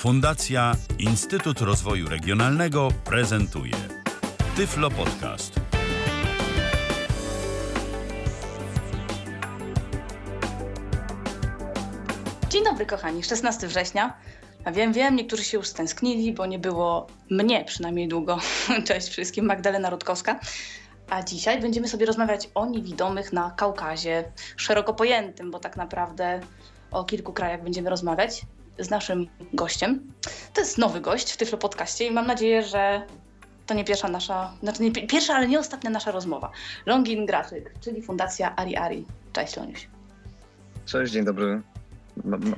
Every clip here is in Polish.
Fundacja Instytut Rozwoju Regionalnego prezentuje Tyflo Podcast. Dzień dobry kochani, 16 września. A wiem, wiem, niektórzy się już stęsknili, bo nie było mnie przynajmniej długo. Cześć wszystkim, Magdalena Rutkowska. A dzisiaj będziemy sobie rozmawiać o niewidomych na Kaukazie, szeroko pojętym, bo tak naprawdę o kilku krajach będziemy rozmawiać z naszym gościem. To jest nowy gość w Tyflo Podcaście i mam nadzieję, że to nie pierwsza nasza, znaczy nie pierwsza, ale nie ostatnia nasza rozmowa. Longin Graczyk, czyli Fundacja Ari Ari. Cześć Loniuś. Cześć, dzień dobry.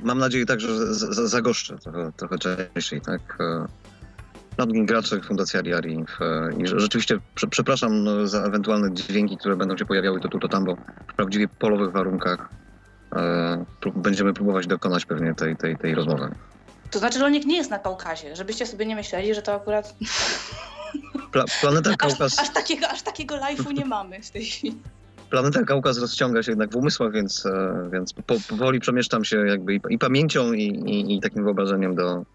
Mam nadzieję także, że zagoszczę trochę, trochę częściej, tak? Longin Graczyk, Fundacja Ari Ari. I rzeczywiście przepraszam no, za ewentualne dźwięki, które będą się pojawiały to tu, to tam, bo w prawdziwie polowych warunkach E, będziemy próbować dokonać pewnie tej, tej, tej rozmowy. To znaczy, że Rolnik nie jest na Kaukazie, żebyście sobie nie myśleli, że to akurat... Pla planeta Kaukaz... Aż, aż takiego, aż takiego live'u nie mamy w tej chwili. Planeta Kaukaz rozciąga się jednak w umysłach, więc, e, więc po, powoli przemieszczam się jakby i, i pamięcią, i, i, i, takim wyobrażeniem do,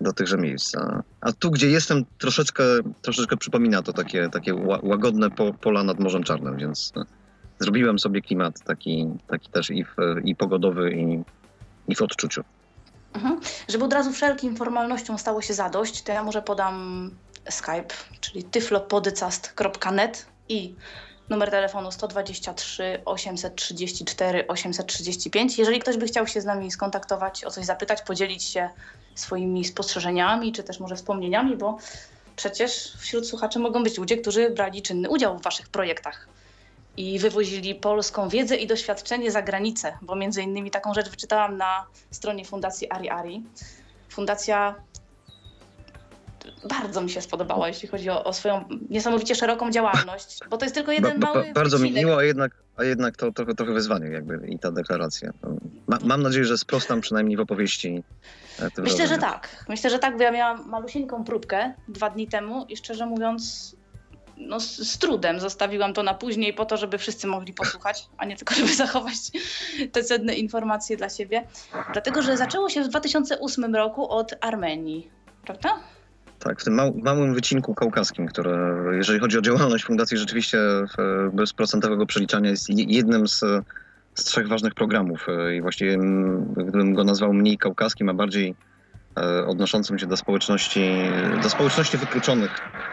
do tychże miejsc. A, a, tu, gdzie jestem, troszeczkę, troszeczkę przypomina to takie, takie łagodne po, pola nad Morzem Czarnym, więc zrobiłem sobie klimat taki, taki też i, w, i pogodowy, i, i w odczuciu. Mhm. Żeby od razu wszelkim formalnościom stało się zadość, to ja może podam Skype, czyli tyflopodycast.net i numer telefonu 123 834 835. Jeżeli ktoś by chciał się z nami skontaktować, o coś zapytać, podzielić się swoimi spostrzeżeniami, czy też może wspomnieniami, bo przecież wśród słuchaczy mogą być ludzie, którzy brali czynny udział w waszych projektach i wywozili polską wiedzę i doświadczenie za granicę, bo między innymi taką rzecz wyczytałam na stronie Fundacji Ari Ari. Fundacja bardzo mi się spodobała, jeśli chodzi o, o swoją niesamowicie szeroką działalność, bo to jest tylko jeden ba, ba, mały Bardzo wycinek. mi miło, a jednak, a jednak to trochę, trochę wyzwanie jakby i ta deklaracja. Ma, mam nadzieję, że sprostam przynajmniej w opowieści. E, Myślę, że tak. Myślę, że tak, bo ja miałam malusieńką próbkę dwa dni temu i szczerze mówiąc no, z, trudem zostawiłam to na później po to, żeby wszyscy mogli posłuchać, a nie tylko, żeby zachować te cenne informacje dla siebie. Dlatego, że zaczęło się w 2008 roku od Armenii, prawda? Tak, w tym małym wycinku kaukaskim, które, jeżeli chodzi o działalność fundacji, rzeczywiście bezprocentowego przeliczania jest jednym z, z trzech ważnych programów. I właściwie gdybym go nazwał mniej kaukaskim, a bardziej e, odnoszącym się do społeczności, do społeczności wykluczonych E,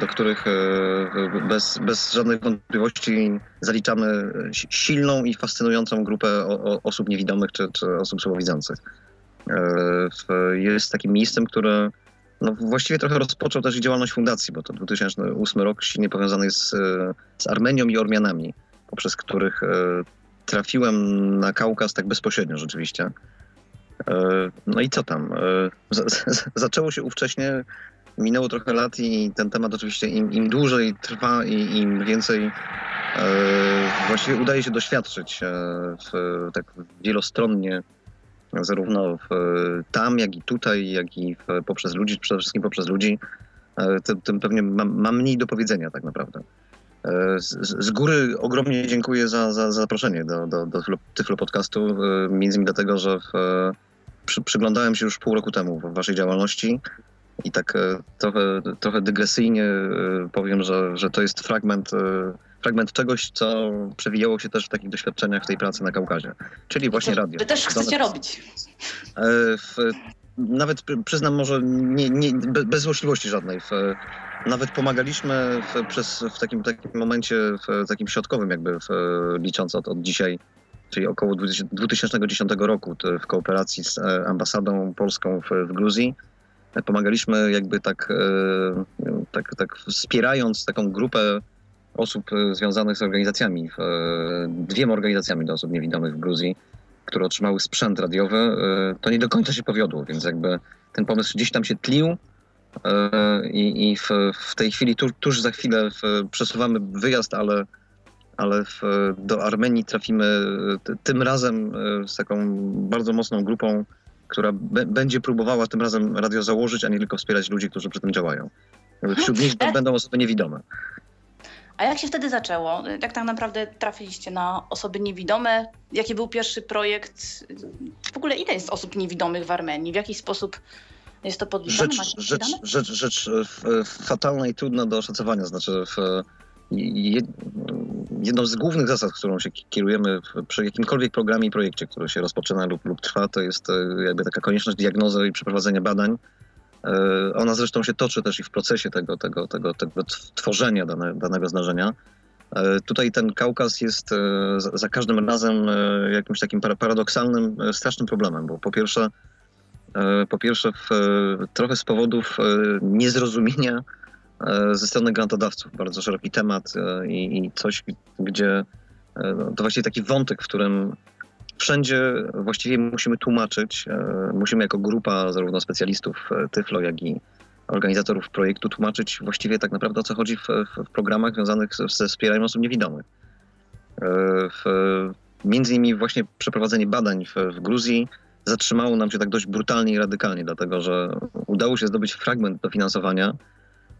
do których e, bez, bez żadnych wątpliwości zaliczamy silną i fascynującą grupę osób niewidomych czy, czy osób słabowidzących. E, jest takim miejscem, które no właściwie trochę rozpoczął też działalność fundacji, bo to 2008 rok silnie powiązany jest z, z Armenią i Ormianami, poprzez których trafiłem na Kaukaz tak bezpośrednio rzeczywiście. No i co tam? Zaczęło się ówcześnie minęło trochę lat i ten temat oczywiście im, im dłużej trwa i im więcej e, właściwie udaje się doświadczyć e, w, tak wielostronnie, zarówno w, tam, jak i tutaj, jak i w, poprzez ludzi, przede wszystkim poprzez ludzi, e, tym, tym pewnie mam, mam, mniej do powiedzenia tak naprawdę. E, z, z, góry ogromnie dziękuję za, za, za zaproszenie do, do, do Tyflo Podcastu, e, między innymi dlatego, że w, przy, przyglądałem się już pół roku temu w waszej działalności i tak e, trochę, trochę dygresyjnie e, powiem, że, że to jest fragment, e, fragment czegoś, co przewijało się też w takich doświadczeniach w tej pracy na Kaukazie, czyli właśnie to, radio. Wy też chcecie robić. W, nawet przyznam może nie, nie, bez złośliwości żadnej. W, nawet pomagaliśmy w, przez, w takim, takim momencie, w takim środkowym jakby, w, licząc od, od dzisiaj, czyli około 2010 roku w kooperacji z ambasadą polską w, w Gruzji pomagaliśmy jakby tak, e, tak, tak wspierając taką grupę osób e, związanych z organizacjami, e, dwiema organizacjami dla osób niewidomych w Gruzji, które otrzymały sprzęt radiowy, to nie do końca się powiodło, więc jakby ten pomysł gdzieś tam się tlił. I, i w, w, tej chwili, tuż, tuż za chwilę przesuwamy wyjazd, ale, ale w, do Armenii trafimy tym razem z taką bardzo mocną grupą która będzie próbowała tym razem radio założyć, a nie tylko wspierać ludzi, którzy przy tym działają. Wśród nich będą osoby niewidome. A jak się wtedy zaczęło? Jak tak naprawdę trafiliście na osoby niewidome? Jaki był pierwszy projekt? W ogóle ile jest osób niewidomych w Armenii? W jaki sposób jest to podliczone? Rzecz, rzecz, rzecz, rzecz fatalna i trudna do oszacowania. Znaczy, w, jedną z głównych zasad, którą się kierujemy przy jakimkolwiek programie i projekcie, który się rozpoczyna lub, lub trwa, to jest e, jakby taka konieczność diagnozy i przeprowadzenia badań. E, ona zresztą się toczy też i w procesie tego, tego, tego, tego tworzenia dane, danego zdarzenia. E, tutaj ten Kaukaz jest za każdym razem jakimś takim paradoksalnym, strasznym problemem, bo po pierwsze, po pierwsze w, trochę z powodów niezrozumienia ze strony grantodawców. Bardzo szeroki temat e, i, i coś, gdzie e, to właściwie taki wątek, w którym wszędzie właściwie musimy tłumaczyć, musimy jako grupa zarówno specjalistów Tyflo, jak i organizatorów projektu tłumaczyć właściwie tak naprawdę o co chodzi w, w programach związanych ze wspieraniem osób niewidomych. W, między innymi właśnie przeprowadzenie badań w, w Gruzji zatrzymało nam się tak dość brutalnie i radykalnie, dlatego że udało się zdobyć fragment dofinansowania,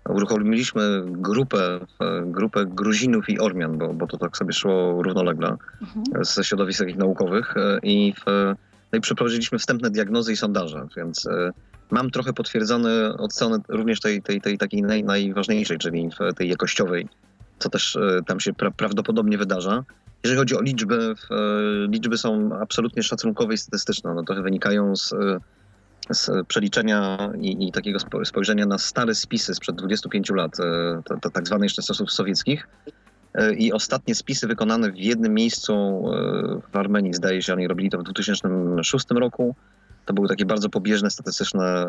uruchomiliśmy grupę, e, grupę Gruzinów i Ormian, bo, bo to tak sobie szło równolegle mhm. ze środowisk takich naukowych e, i, w, no i przeprowadziliśmy wstępne diagnozy i sondaże, więc e, mam trochę potwierdzone od strony również tej, tej, tej takiej naj, najważniejszej, czyli tej jakościowej, co też tam się pra, prawdopodobnie wydarza. Jeżeli chodzi o liczby, liczby są absolutnie szacunkowe i statystyczne. One trochę wynikają z przeliczenia i, i, takiego spojrzenia na stare spisy sprzed 25 lat, e, to, tak zwane jeszcze czasów sowieckich. E, I ostatnie spisy wykonane w jednym miejscu e, w Armenii, zdaje się, oni robili to w 2006 roku. To były takie bardzo pobieżne, statystyczne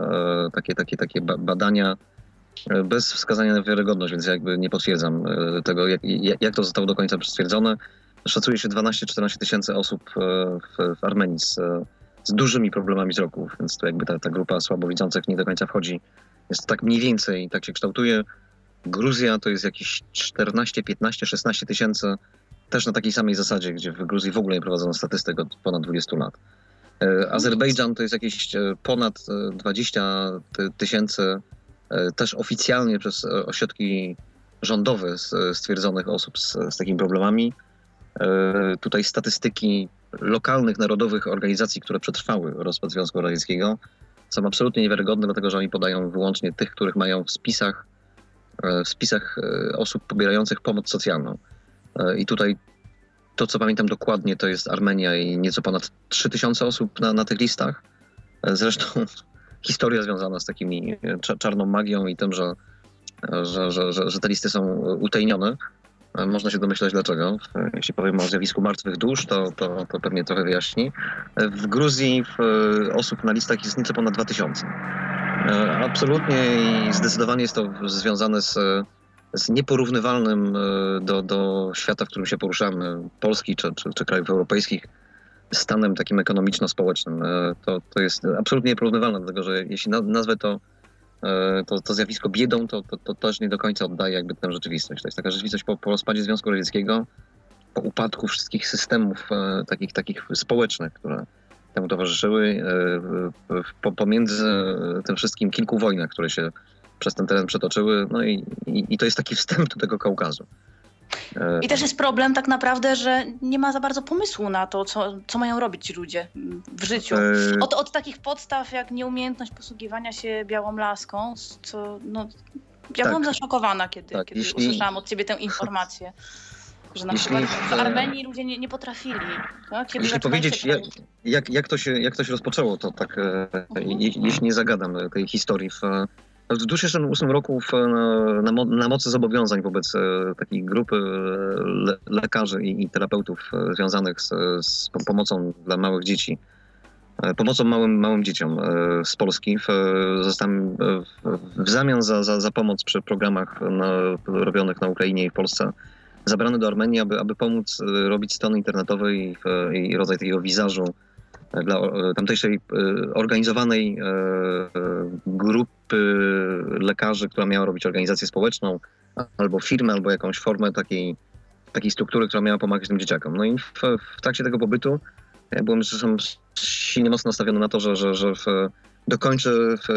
takie, takie, takie badania bez wskazania na wiarygodność, więc jakby nie potwierdzam tego, jak, jak to zostało do końca stwierdzone. Szacuje się 12-14 tysięcy osób w, w Armenii z z dużymi problemami wzroku, więc to jakby ta, ta grupa słabowidzących nie do końca wchodzi. Jest tak mniej więcej, tak się kształtuje. Gruzja to jest jakieś 14, 15, 16 tysięcy, też na takiej samej zasadzie, gdzie w Gruzji w ogóle nie prowadzono statystyk od ponad 20 lat. E, Azerbejdżan to jest jakieś e, ponad 20 e, tysięcy, też oficjalnie przez ośrodki rządowe stwierdzonych osób z, z takimi problemami. Tutaj statystyki lokalnych, narodowych organizacji, które przetrwały rozpad Związku Radzieckiego, są absolutnie niewiarygodne, dlatego że oni podają wyłącznie tych, których mają w spisach, e, w spisach e, osób pobierających pomoc socjalną. E, I tutaj to, co pamiętam dokładnie, to jest Armenia i nieco ponad 3000 osób na, na tych listach. Zresztą historia związana z takimi czarną magią i tym, że, że, że, że, że te listy są utajnione, można się domyślać dlaczego. Jeśli powiem o zjawisku martwych dusz, to, to, to pewnie trochę wyjaśni. W Gruzji osób na listach jest nieco ponad 2000. Absolutnie i zdecydowanie jest to związane z, z nieporównywalnym e, do, do świata, w którym się poruszamy, Polski czy, czy, czy krajów europejskich, stanem takim ekonomiczno-społecznym. E, to, to jest absolutnie nieporównywalne, dlatego że jeśli nazwę to E, to, to zjawisko biedą, to, to, to też nie do końca oddaje jakby tę rzeczywistość. To jest taka rzeczywistość po, po rozpadzie Związku Radzieckiego, po upadku wszystkich systemów e, takich, takich społecznych, które temu towarzyszyły, e, po, pomiędzy tym wszystkim kilku wojnach, które się przez ten teren przetoczyły, no i, i, i to jest taki wstęp do tego Kaukazu. I też jest problem tak naprawdę, że nie ma za bardzo pomysłu na to, co, co mają robić ci ludzie w życiu. E, od, od takich podstaw jak nieumiejętność posługiwania się białą laską, co no, ja tak. byłam zaszokowana, kiedy, tak, kiedy jeśli... usłyszałam od ciebie tę informację. Że na jeśli, przykład w Armenii ludzie nie, nie potrafili. Tak? jeśli powiedzieć, jak, jak, jak, to się, jak to się rozpoczęło, to tak, e, mhm. jeśli nie zagadam tej historii w w 2008 roku w, na, na, mocy zobowiązań wobec e, takiej grupy e, le, lekarzy i, i, terapeutów e, związanych z, z, pomocą dla małych dzieci, pomocą małym, małym dzieciom z Polski, w, zostałem w zamian za, za, za, pomoc przy programach na, robionych na Ukrainie i w Polsce. Zabrany do Armenii, aby, aby pomóc robić strony internetowe i, i rodzaj takiego wizażu dla tamtejszej organizowanej grupy lekarzy, która miała robić organizację społeczną, albo firmę, albo jakąś formę takiej, takiej struktury, która miała pomagać tym dzieciakom. No i w, w trakcie tego pobytu ja byłem zresztą silnie mocno nastawiony na to, że, że, że w, dokończę w,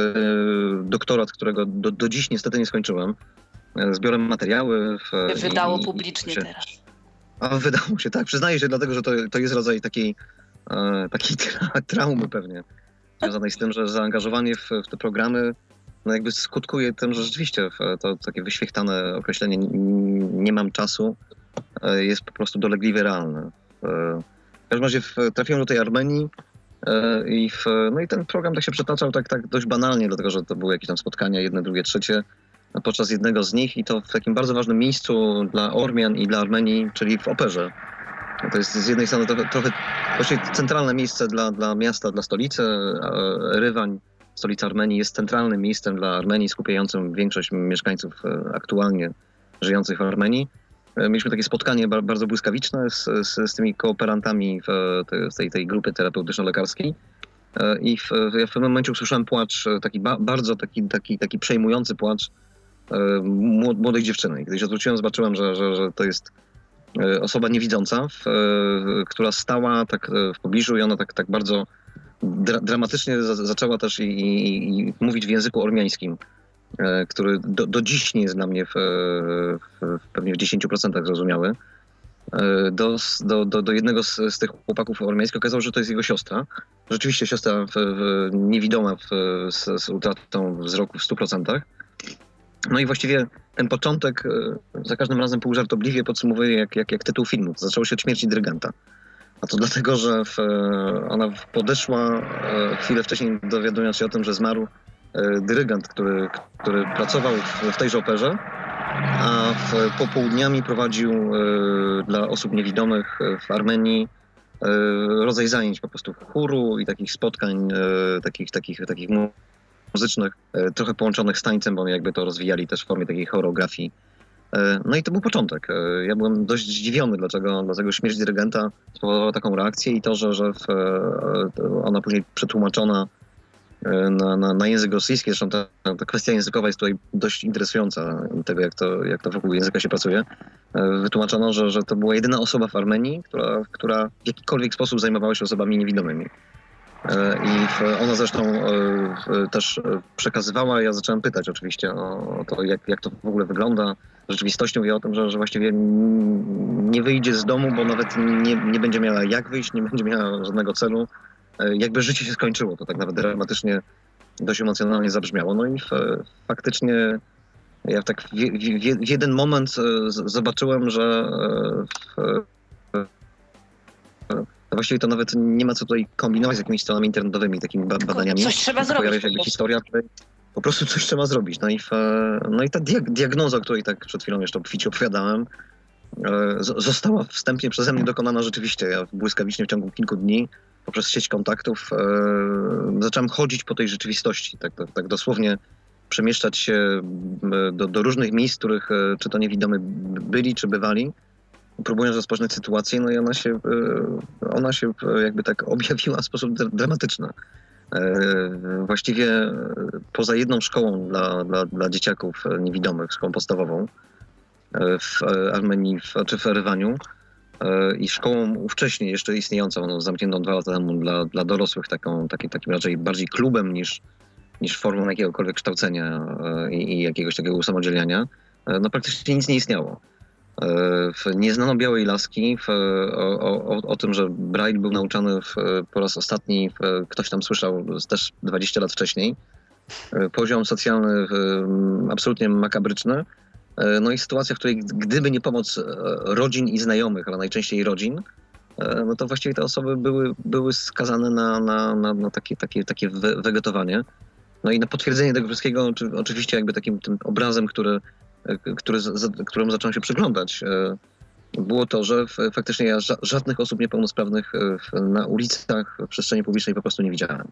doktorat, którego do, do dziś niestety nie skończyłem. zbiorem materiały. W, Wydało i, publicznie i się, teraz. A wydało się, tak. Przyznaję się, dlatego że to, to jest rodzaj takiej, e, takiej tra traumy pewnie, związanej z tym, że zaangażowanie w, w te programy no jakby skutkuje tym, że rzeczywiście to takie wyświechtane określenie nie mam czasu e, jest po prostu dolegliwie realne. E, w każdym razie trafiłem do tej Armenii e, i, w, no i ten program tak się przetaczał tak, tak dość banalnie, dlatego że to były jakieś tam spotkania, jedne, drugie, trzecie, podczas jednego z nich i to w takim bardzo ważnym miejscu dla Ormian i dla Armenii, czyli w Operze. To jest z jednej strony trochę, trochę właściwie centralne miejsce dla, dla miasta, dla stolicy. Rywań, stolica Armenii, jest centralnym miejscem dla Armenii, skupiającym większość mieszkańców e, aktualnie żyjących w Armenii. E, mieliśmy takie spotkanie bardzo błyskawiczne z, z, z tymi kooperantami w tej, tej grupy terapeutyczno-lekarskiej. E, I w, ja w pewnym momencie usłyszałem płacz, taki ba, bardzo taki, taki, taki przejmujący płacz młodej dziewczyny. Gdy się odwróciłem, zobaczyłem, że, że, że to jest osoba niewidząca, w, która stała tak w pobliżu i ona tak, tak bardzo dra dramatycznie za zaczęła też i, i, i, mówić w języku ormiańskim, e, który do, do, dziś nie jest dla mnie w, w, pewnie w 10% zrozumiały. E, do, do, do, do, jednego z, z tych chłopaków ormiańskich okazało, że to jest jego siostra. Rzeczywiście siostra niewidoma z, z utratą wzroku w 100%. No i właściwie ten początek e, za każdym razem półżartobliwie podsumowuje jak, jak, jak tytuł filmu. Zaczęło się od śmierci dyrygenta. A to dlatego, że w, ona podeszła e, chwilę wcześniej dowiadując się o tym, że zmarł e, dyrygent, który, który pracował w, w tejże operze, a w, popołudniami prowadził e, dla osób niewidomych w Armenii rodzaj zajęć po prostu chóru i takich spotkań, takich, takich, takich muzycznych, trochę połączonych z tańcem, bo jakby to rozwijali też w formie takiej choreografii E, no i to był początek. E, ja byłem dość zdziwiony, dlaczego, dlaczego śmierć dyrygenta spowodowała taką reakcję i to, że, że w, e, ona później przetłumaczona na, na, na, język rosyjski, zresztą ta, ta, kwestia językowa jest tutaj dość interesująca, tego jak to, jak to wokół języka się pracuje. Wytłumaczono, że, że to była jedyna osoba w Armenii, która, która w jakikolwiek sposób zajmowała się osobami niewidomymi. I ona zresztą też przekazywała, ja zacząłem pytać oczywiście o to, jak, jak to w ogóle wygląda, rzeczywistości mówi o tym, że, że właściwie nie wyjdzie z domu, bo nawet nie, nie będzie miała jak wyjść, nie będzie miała żadnego celu. E, jakby życie się skończyło, to tak nawet dramatycznie dość emocjonalnie zabrzmiało. No i faktycznie ja tak w, w, w, jeden moment e, zobaczyłem, że e, właściwie to nawet nie ma co tutaj kombinować z jakimiś stronami internetowymi, takimi badaniami. Coś trzeba zrobić. Pojawia się jakby historia, po prostu coś trzeba zrobić. No i, w, no i ta diagnoza, o której tak przed chwilą jeszcze obficie opowiadałem, e, została wstępnie przeze mnie dokonana rzeczywiście. Ja błyskawicznie w ciągu kilku dni poprzez sieć kontaktów e, zacząłem chodzić po tej rzeczywistości, tak, tak, tak dosłownie przemieszczać się do, do różnych miejsc, których e, czy to niewidomy byli, czy bywali, próbując rozpoznać sytuację, no i ona się, ona się jakby tak objawiła w sposób dramatyczny. E, właściwie poza jedną szkołą dla, dla, dla dzieciaków niewidomych, szkołą podstawową e, w Armenii, w, czy w Erywaniu e, i szkołą wcześniej jeszcze istniejącą, no, zamkniętą dwa lata temu dla, dla dorosłych, taką, taki, takim raczej bardziej klubem niż, niż formą jakiegokolwiek kształcenia i, i jakiegoś takiego usamodzielniania, no praktycznie nic nie istniało. Nie znano Białej Laski. W, o, o, o, tym, że Braille był nauczany w, po raz ostatni, ktoś tam słyszał też 20 lat wcześniej. Poziom socjalny absolutnie makabryczny. No i sytuacja, w której gdyby nie pomoc e, rodzin i znajomych, ale najczęściej rodzin, e, no to właściwie te osoby były, były skazane na, na, na, na takie, takie, takie wegetowanie. No i na potwierdzenie tego wszystkiego, oczywiście jakby takim tym obrazem, który który, któremu zacząłem się przyglądać, e, było to, że faktycznie ja żadnych osób niepełnosprawnych e, na ulicach, w przestrzeni publicznej po prostu nie widziałem.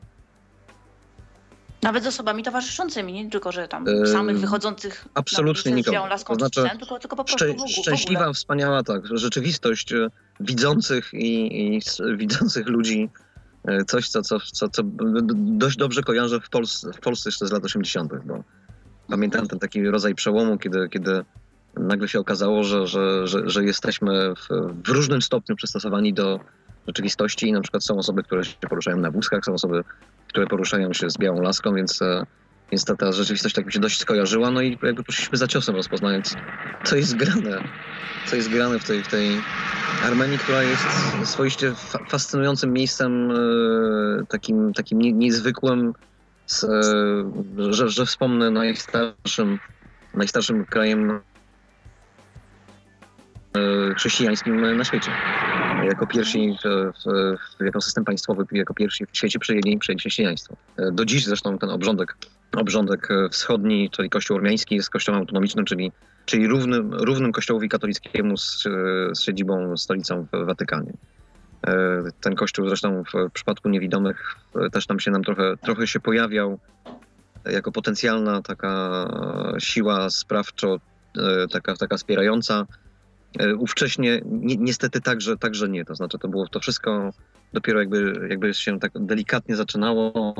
Nawet z osobami towarzyszącymi, nie tylko, że tam e, samych wychodzących Absolutnie nikogo. Laską to znaczy, tylko, tylko po prostu szczę, Szczęśliwa, wspaniała, tak, rzeczywistość widzących i, i widzących ludzi, coś, co, co, co, co dość dobrze kojarzę w Polsce, w Polsce jeszcze z lat 80., bo Pamiętam ten taki rodzaj przełomu, kiedy, kiedy nagle się okazało, że, że, że, że jesteśmy w, w, różnym stopniu przystosowani do rzeczywistości. I na przykład są osoby, które się poruszają na wózkach, są osoby, które poruszają się z białą laską, więc e, Więc ta, ta rzeczywistość tak mi się dość skojarzyła, no i jakby poszliśmy za ciosem rozpoznając, co jest grane, co jest grane w tej, w tej Armenii, która jest swoiście fa fascynującym miejscem, e, takim, takim nie, niezwykłym, e, że, że wspomnę najstarszym, najstarszym krajem e, chrześcijańskim na świecie. Jako pierwsi, w, jako system państwowy, jako pierwsi w świecie przejęli, przejęli chrześcijaństwo. E, Do dziś zresztą ten obrządek, obrządek e, wschodni, czyli kościół ormiański jest kościołem autonomicznym, czyli, czyli równym, równym kościołowi katolickiemu z, e, z siedzibą, stolicą w Watykanie. E, Ten kościół zresztą w przypadku niewidomych e, też tam się nam trochę, trochę się pojawiał jako potencjalna taka siła sprawczo, e, taka, taka wspierająca. Ówcześnie ni niestety także, także nie. To znaczy to było to wszystko dopiero jakby, jakby się tak delikatnie zaczynało.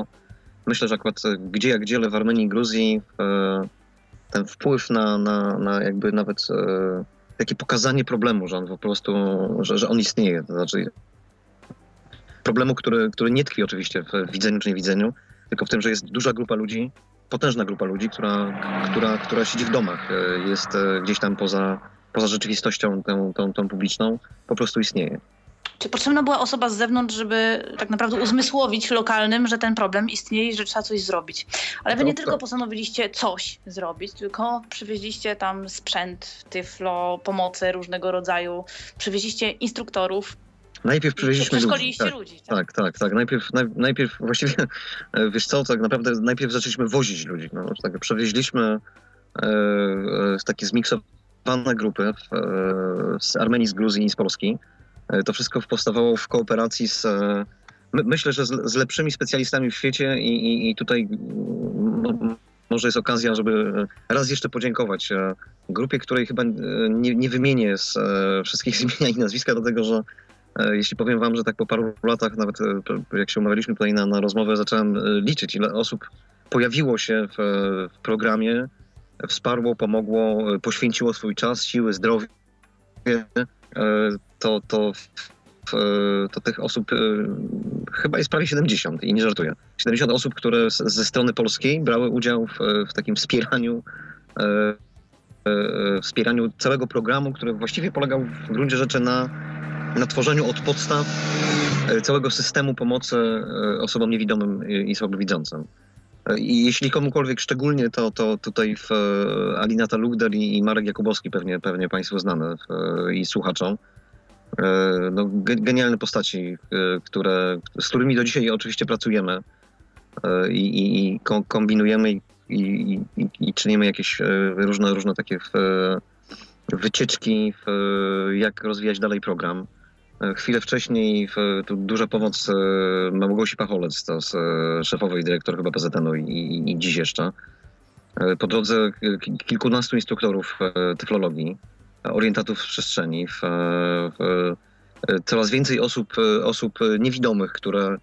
Myślę, że akurat gdzie jak gdzie, ale w Armenii i Gruzji ten wpływ na, na, na jakby nawet takie pokazanie problemu, że on po prostu, że, że on istnieje. To znaczy problemu, który, który nie tkwi oczywiście w widzeniu czy niewidzeniu, tylko w tym, że jest duża grupa ludzi, potężna grupa ludzi, która, która, która siedzi w domach, e, jest e, gdzieś tam poza, poza rzeczywistością tą, tą, tą publiczną, po prostu istnieje. Czy potrzebna była osoba z zewnątrz, żeby tak naprawdę uzmysłowić lokalnym, że ten problem istnieje i że trzeba coś zrobić? Ale wy To nie tylko tak. postanowiliście coś zrobić, tylko przywieźliście tam sprzęt, tyflo, pomoce różnego rodzaju, przywieźliście instruktorów, Najpierw przywieźliśmy ludzi. przeszkoliliście Tak. ludzi. Tak, tak, tak. Najpierw, naj, najpierw właściwie, e, wiesz co, tak naprawdę najpierw zaczęliśmy wozić ludzi. No, tak przewieźliśmy e, e, takie zmiksowane grupy w, e, z Armenii, z Gruzji i z Polski. To wszystko powstawało w kooperacji z, my, myślę, że z, lepszymi specjalistami w świecie i, i, i tutaj no, może jest okazja, żeby raz jeszcze podziękować grupie, której chyba nie, nie wymienię z wszystkich imienia i nazwiska, dlatego że Jeśli powiem wam, że tak po paru latach, nawet e, jak się umawialiśmy tutaj na, na rozmowę, zacząłem e, liczyć, ile osób pojawiło się w, w programie, wsparło, pomogło, e, poświęciło swój czas, siły, zdrowie, e, to, to, to tych osób e, chyba jest prawie 70 i nie żartuję. 70 osób, które ze strony polskiej brały udział w, w takim wspieraniu e, e, wspieraniu całego programu, który właściwie polegał w gruncie rzeczy na na tworzeniu od podstaw e, całego systemu pomocy e, osobom niewidomym i słabowidzącym. E, I jeśli komukolwiek szczególnie, to, to tutaj w Alinata Lugder i Marek Jakubowski pewnie, pewnie Państwu znane i słuchaczom. No, ge- genialne postaci, które, z którymi do dzisiaj oczywiście pracujemy i, i, i ko- kombinujemy i, i, czynimy jakieś różne, różne takie wycieczki, jak rozwijać dalej program. E, Chwilę wcześniej w, duża pomoc e, Małgosi Pacholec, to z e, szefowej dyrektor chyba PZN-u i, i, i dziś jeszcze. Po drodze ki- kilkunastu instruktorów tyflologii, orientatów w przestrzeni, w, w, coraz więcej osób, osób niewidomych, które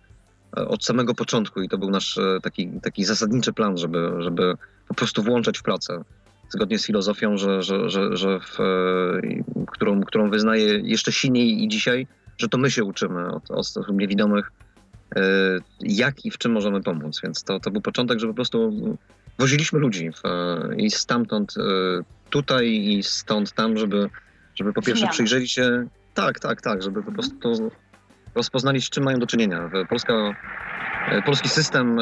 od samego początku, i to był nasz taki, taki zasadniczy plan, żeby, żeby po prostu włączać w pracę, zgodnie z filozofią, że, że, że, że w, e, którą, którą wyznaję jeszcze silniej i dzisiaj, że to my się uczymy od, od osób niewidomych, e, jak i w czym możemy pomóc. Więc to, to był początek, że po prostu woziliśmy ludzi w, e, i stamtąd tutaj i stąd tam, żeby, żeby po pierwsze przyjrzeli się, tak, tak, tak, żeby po prostu rozpoznali, z czym mają do czynienia. Polska, polski system,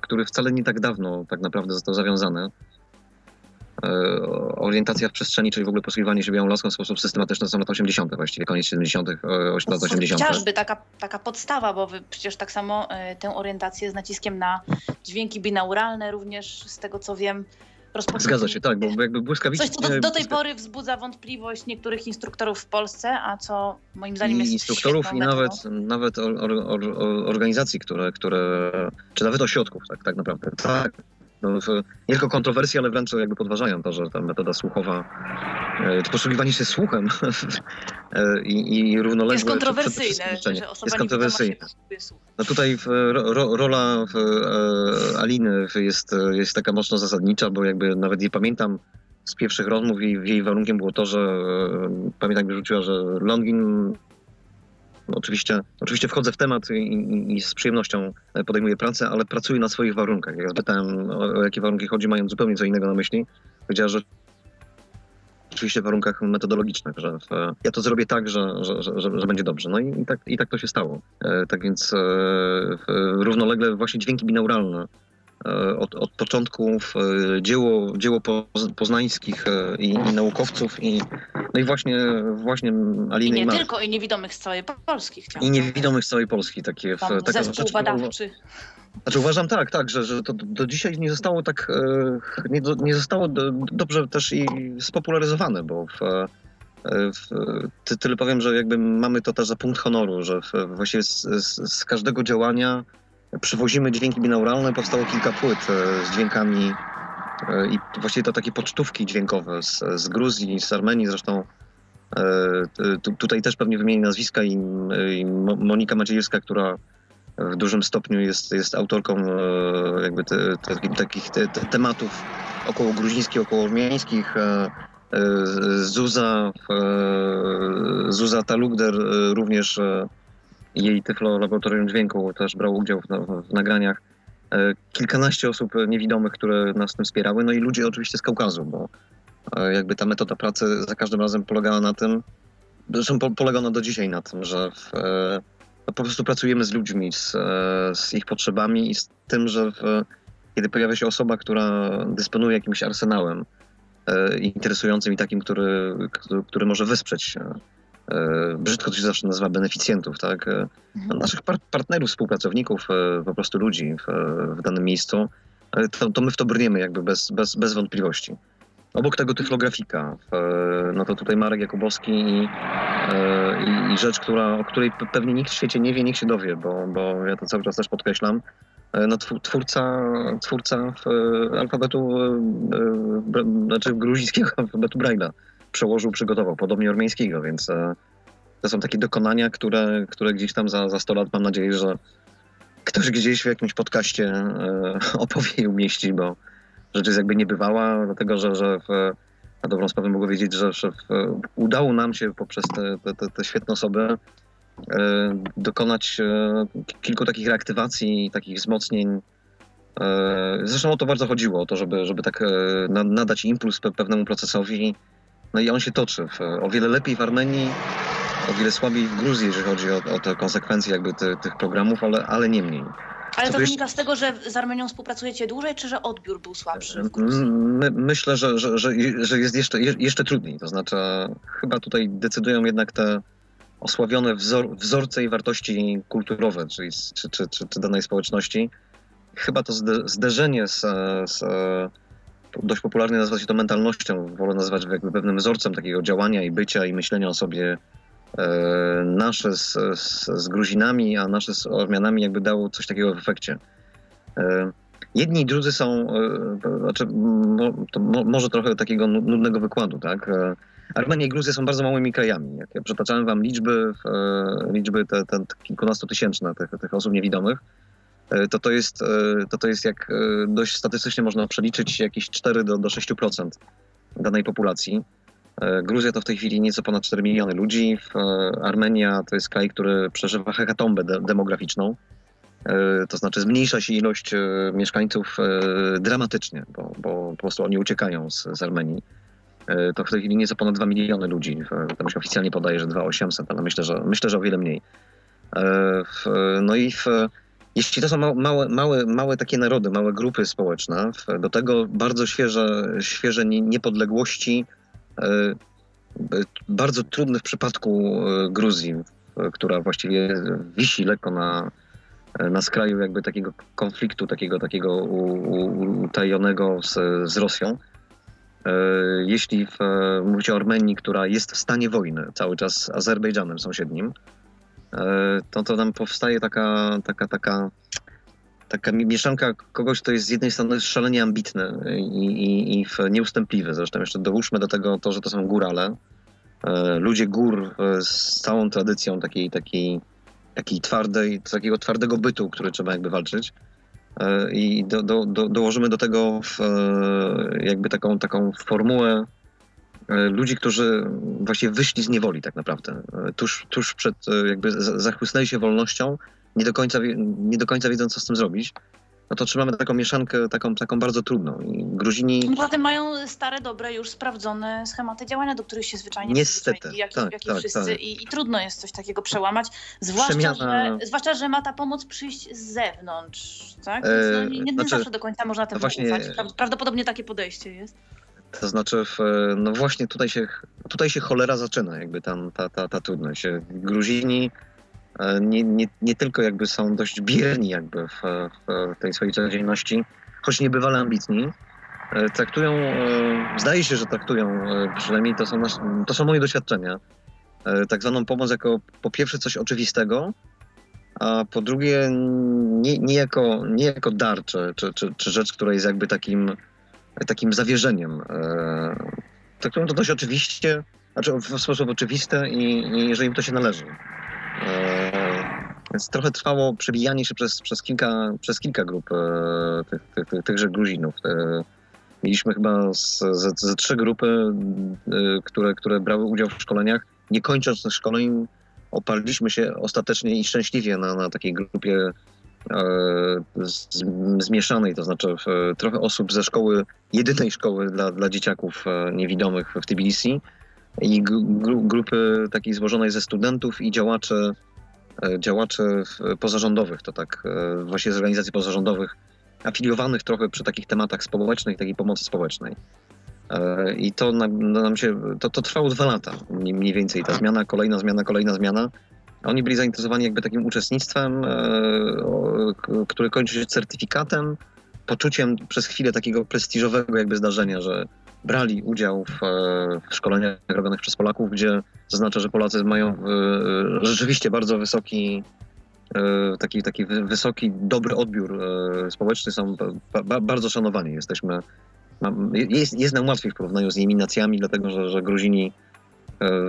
który wcale nie tak dawno tak naprawdę został zawiązany, orientacja w przestrzeni, czyli w ogóle posługiwanie się białą laską w sposób systematyczny to są lata 80., właściwie koniec 70., e, lat 80. Chociażby taka, taka podstawa, bo wy przecież tak samo e, tę orientację z naciskiem na dźwięki binauralne również, z tego co wiem, rozpoczęliście. Zgadza się, tak, bo jakby błyskawicznie... Coś, co do, do tej pory wzbudza wątpliwość niektórych instruktorów w Polsce, a co moim zdaniem jest instruktorów i nawet, metodą. nawet or, or, or- organizacji, które, które, czy nawet ośrodków, tak, tak naprawdę. Tak. No, nie tylko kontrowersje, ale wręcz jakby podważają to, że ta metoda słuchowa, e, czy posługiwanie się słuchem e, i, i równoległe... Jest kontrowersyjne, że osoba Jest słuchem. No tutaj w, ro, ro, rola w, e, Aliny jest, jest taka mocno zasadnicza, bo jakby nawet je pamiętam z pierwszych rozmów i jej warunkiem było to, że e, pamiętam, jak rzuciła, że Longin oczywiście, oczywiście wchodzę w temat i, i, z przyjemnością podejmuję pracę, ale pracuję na swoich warunkach. Jak zapytałem, o, o jakie warunki chodzi, mają zupełnie co innego na myśli. Powiedziała, że oczywiście w warunkach metodologicznych, że w, ja to zrobię tak, że, że, że, że, będzie dobrze. No i, i, tak, i tak to się stało. E, tak więc e, równolegle właśnie dźwięki binauralne e, od, od początków e, dzieło, dzieło poznańskich e, i, i, naukowców i no i właśnie, właśnie Aliny I nie tylko, i niewidomych z całej Polski. I niewidomych z całej Polski. Takie, Tam taka zespół badawczy. Znaczy uważam tak, tak, że, że to do dzisiaj nie zostało tak, e, nie, nie zostało dobrze też i spopularyzowane, bo w, w, ty, tyle powiem, że jakby mamy to też za punkt honoru, że w, właściwie z, z, z, każdego działania przywozimy dźwięki binauralne, powstało kilka płyt e, z dźwiękami i właściwie to takie pocztówki dźwiękowe z, z Gruzji, z Armenii zresztą. Tu, tutaj też pewnie wymienię nazwiska i, i Monika Maciejewska, która w dużym stopniu jest, jest autorką e, jakby te, te, takich te, tematów około gruzińskich, około ormiańskich. E, e, Zuza, Zuza Talugder również jej Tyflo Laboratorium Dźwięku też brał udział w, w, nagraniach. Kilkanaście osób niewidomych, które nas tym wspierały, no i ludzie oczywiście z Kaukazu, bo jakby ta metoda pracy za każdym razem polegała na tym, zresztą polega ona do dzisiaj na tym, że w, no po prostu pracujemy z ludźmi, z, e, z ich potrzebami i z tym, że w, kiedy pojawia się osoba, która dysponuje jakimś arsenałem e, interesującym i takim, który, który, który może wesprzeć e, brzydko to się zawsze nazywa beneficjentów, tak? E, mhm. Naszych par partnerów, współpracowników, e, po prostu ludzi w, w danym miejscu, to, to, my w to brniemy jakby bez, bez, bez wątpliwości. Obok tego tyflografika, no to tutaj Marek Jakubowski i, e, i, i, rzecz, która, o której pewnie nikt w świecie nie wie, niech się dowie, bo, bo ja to cały czas też podkreślam. E, no, twórca, twórca alfabetu, e, znaczy gruzińskiego alfabetu Braille'a przełożył, przygotował, podobnie ormiańskiego, więc to są takie dokonania, które, które gdzieś tam za, za 100 lat mam nadzieję, że ktoś gdzieś w jakimś podcaście opowie i umieści, bo, rzecz jest jakby niebywała, dlatego że, że w, na dobrą sprawę mogę wiedzieć, że, w, udało nam się poprzez te, te, te świetne osoby e, dokonać e, kilku takich reaktywacji, takich wzmocnień. E, zresztą o to bardzo chodziło, o to, żeby, żeby tak na, nadać impuls pewnemu procesowi. No i on się toczy. O wiele lepiej w Armenii, o wiele słabiej w Gruzji, jeżeli chodzi o, o te konsekwencje jakby te, tych programów, ale, ale nie mniej. Ale to wynika z tego, że z Armenią współpracujecie dłużej, czy że odbiór był słabszy? My, myślę, że, że, że, że jest jeszcze, jeszcze trudniej. To znaczy, chyba tutaj decydują jednak te osławione wzor, wzorce i wartości kulturowe, czyli czy, czy, czy, czy danej społeczności. Chyba to zderzenie z, z dość popularnie nazywa się to mentalnością, wolę nazwać jakby pewnym wzorcem takiego działania i bycia i myślenia o sobie E, nasze z, z, z, Gruzinami, a nasze z Ormianami jakby dało coś takiego w efekcie. E, jedni i drudzy są, e, znaczy, to może trochę takiego nudnego wykładu, tak? Armenia i Gruzja są bardzo małymi krajami. Jak ja przytaczałem wam liczby, liczby te, te kilkunastotysięczne tych, tych osób niewidomych, to to jest, to to jest jak dość statystycznie można przeliczyć jakieś 4 do, do 6% danej populacji. E, Gruzja to w tej chwili nieco ponad 4 miliony ludzi. E, Armenia to jest kraj, który przeżywa hekatombę de demograficzną. E, to znaczy zmniejsza się ilość mieszkańców dramatycznie, bo, bo po prostu oni uciekają z, z Armenii. To w tej chwili nieco ponad 2 miliony ludzi. Tam się oficjalnie podaje, że 2,800, ale myślę, że myślę, że o wiele mniej. No i w, jeśli to są małe, małe, małe takie narody, małe grupy społeczne, do tego bardzo świeże, świeże niepodległości, E, e, bardzo trudny w przypadku e, Gruzji, która właściwie wisi lekko na, na skraju jakby takiego konfliktu, takiego, takiego utajonego z, z Rosją. Jeśli w, mówicie o Armenii, która jest w stanie wojny cały czas z Azerbejdżanem sąsiednim, to, to tam powstaje taka, taka, taka taka mieszanka kogoś, kto jest z jednej strony szalenie ambitny i, i, i nieustępliwy. Zresztą jeszcze dołóżmy do tego to, że to są górale. E, ludzie gór e, z całą tradycją takiej, takiej, takiej twardej, takiego twardego bytu, który trzeba jakby walczyć. E, I do, do, do, dołożymy do tego jakby taką, taką formułę e, ludzi, którzy właśnie wyszli z niewoli tak naprawdę. E, tuż, tuż przed, e, jakby za- zachłysnęli się wolnością, nie do, końca, nie do końca wiedzą, co z tym zrobić. No to trzymamy taką mieszankę, taką, taką bardzo trudną. I Gruzini Poza tym mają stare, dobre, już sprawdzone schematy działania, do których się zwyczajnie Niestety, jak, tak, jak i tak, wszyscy. tak. I, I trudno jest coś takiego przełamać, zwłaszcza, Przemiana- że, zwłaszcza że ma ta pomoc przyjść z zewnątrz. Tak? E, Więc no, nie, nie znaczy, zawsze do końca można temu właśnie- ufać. Pra- Prawdopodobnie takie podejście jest. To znaczy, w, no właśnie tutaj się, tutaj się cholera zaczyna, jakby tam ta, ta, ta trudność. Gruzini e, nie, nie, nie tylko jakby są dość bierni jakby w, w tej swojej codzienności, choć niebywale ambitni, e, traktują, e, zdaje się, że traktują, e, przynajmniej to są, to są moje doświadczenia, e, tak zwaną pomoc jako po pierwsze coś oczywistego, a po drugie nie, nie, jako, nie jako dar, czy, czy, czy, czy rzecz, która jest jakby takim takim zawierzeniem. E, Traktują to dość oczywiście, znaczy w sposób oczywisty i, i im to się należy. E, Więc trochę trwało przebijanie się przez, przez, kilka, przez kilka grup e, tych, tych, tych, tychże Gruzinów. Mieliśmy chyba z, ze, ze trzy grupy, które, które brały udział w szkoleniach. Nie kończąc tych szkoleń, oparliśmy się ostatecznie i szczęśliwie na, na takiej grupie zmieszanej, to znaczy e, trochę osób ze szkoły, jedynej szkoły dla, dla dzieciaków e, niewidomych w Tbilisi i gru, gru, grupy takiej złożonej ze studentów i działaczy, e, działaczy pozarządowych, to tak e, właśnie z organizacji pozarządowych, afiliowanych trochę przy takich tematach społecznych, takiej pomocy społecznej. E, I to nam, nam się, to, to trwało dwa lata, mniej więcej, ta zmiana, kolejna zmiana, kolejna zmiana. Oni byli zainteresowani jakby takim uczestnictwem, e, o, k- które kończy się certyfikatem, poczuciem przez chwilę takiego prestiżowego jakby zdarzenia, że brali udział w, e, w szkoleniach robionych przez Polaków, gdzie zaznacza, że Polacy mają e, rzeczywiście bardzo wysoki, taki, taki wy- wysoki, dobry odbiór społeczny, są ba, ba, bardzo szanowani. Jesteśmy, jest, jest nam łatwiej w porównaniu z innymi nacjami, dlatego że, że Gruzini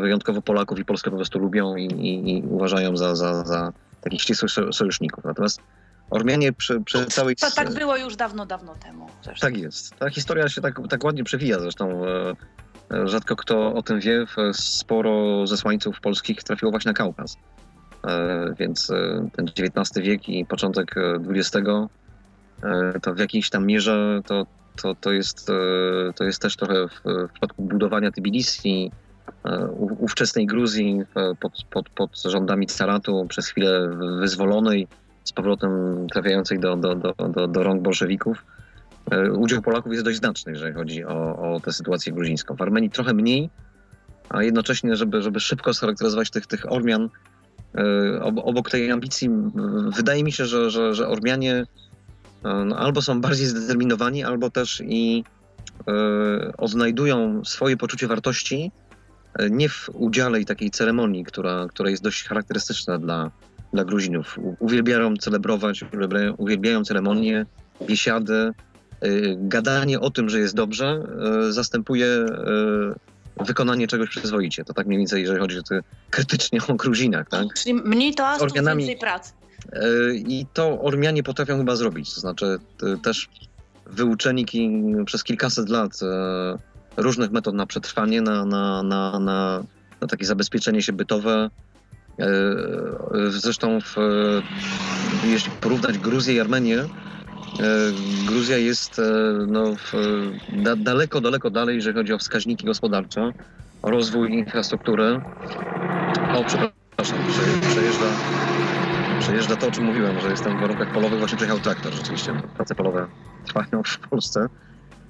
wyjątkowo Polaków i Polskę po prostu lubią i, i, i uważają za, za, za takich ścisłych so- sojuszników. Natomiast Ormianie przy, przy całej... To, tak było już dawno, dawno temu. Zresztą. Tak jest. Ta historia się tak, tak ładnie przewija zresztą. e, e, Rzadko kto o tym wie. Sporo zesłańców polskich trafiło właśnie na Kaukaz. E, Więc ten XIX wiek i początek XX to w jakiejś tam mierze to, to, to, jest, to jest też trochę w, w przypadku budowania Tbilisi, ówczesnej Gruzji e, pod, pod, pod rządami caratu przez chwilę wyzwolonej, z powrotem trafiającej do, do, do, do, do rąk bolszewików. E, Udział Polaków jest dość znaczny, jeżeli chodzi o, o tę sytuację gruzińską. W Armenii trochę mniej, a jednocześnie, żeby, żeby szybko scharakteryzować tych, tych Ormian, e, ob- obok tej ambicji, wydaje mi się, że, że, że Ormianie no, albo są bardziej zdeterminowani, albo też i e, odnajdują swoje poczucie wartości nie w udziale i takiej ceremonii, która, która jest dość charakterystyczna dla, dla Gruzinów. Uwielbiają celebrować, uwielbiają, ceremonie, biesiady, y, gadanie o tym, że jest dobrze, y, zastępuje wykonanie czegoś przyzwoicie. To tak mniej więcej, jeżeli chodzi o ty, krytycznie o Gruzinach, tak? Czyli mniej to więcej pracy. I to Ormianie potrafią chyba zrobić. To znaczy też wyuczeni przez kilkaset lat różnych metod na przetrwanie, na, na, na, na, na takie zabezpieczenie się bytowe. Y, y, Zresztą w, y, jeśli porównać Gruzję i Armenię, Gruzja jest no, w, da, daleko, daleko dalej, jeżeli chodzi o wskaźniki gospodarcze, o rozwój infrastruktury. O, przepraszam, prze- przejeżdża przejeżdża to, o czym mówiłem, że jestem w warunkach polowych, właśnie przyjechał traktor rzeczywiście. Prace polowe trwają w Polsce.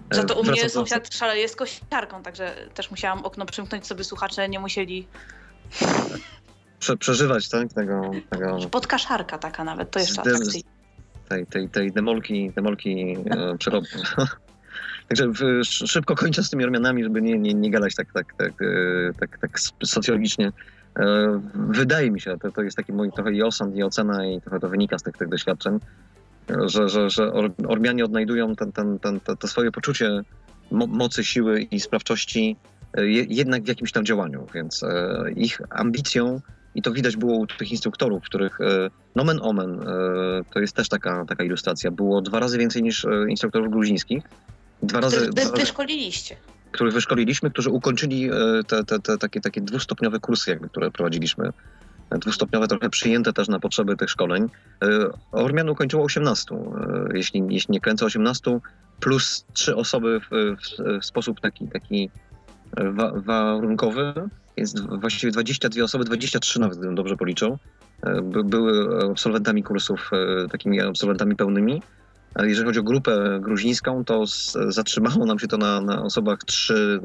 E, Za to u mnie do- sąsiad szaleje z kosiarką, także też musiałam okno przymknąć, sobie słuchacze nie musieli. Prze, przeżywać tak, tego, tego, Podkaszarka taka nawet, to jeszcze Zdem- atrakcyjne. tej, tej, tej demolki, demolki e, przerobu. Także szybko kończę z tymi Ormianami, żeby nie, nie, nie gadać tak, tak, tak, e, tak, tak socjologicznie. E, Wydaje mi się, to, to jest taki mój trochę i osąd, i ocena, i trochę to wynika z tych, tych doświadczeń, e, że, że, że Or- Ormianie odnajdują ten, ten, ten, to, swoje poczucie mo- mocy, siły i sprawczości e, je, jednak w jakimś tam działaniu, więc e, ich ambicją, i to widać było u tych instruktorów, których e, nomen omen, to jest też taka, taka ilustracja, było dwa razy więcej niż instruktorów gruzińskich. Dwa razy, Wy, dwa wy, razy wy szkoliliście. których wyszkoliliśmy, którzy ukończyli te, te, te takie, takie dwustopniowe kursy, jakby, które prowadziliśmy. Dwustopniowe, trochę przyjęte też na potrzeby tych szkoleń. Ormian ukończyło 18, jeśli, jeśli nie kręcę 18, plus trzy osoby w, w, w sposób taki, taki wa, warunkowy. Jest właściwie 22 osoby, 23 nawet, gdybym dobrze policzył. By, były absolwentami kursów, takimi absolwentami pełnymi. Jeżeli chodzi o grupę gruzińską, to z, zatrzymało nam się to na, na osobach 3,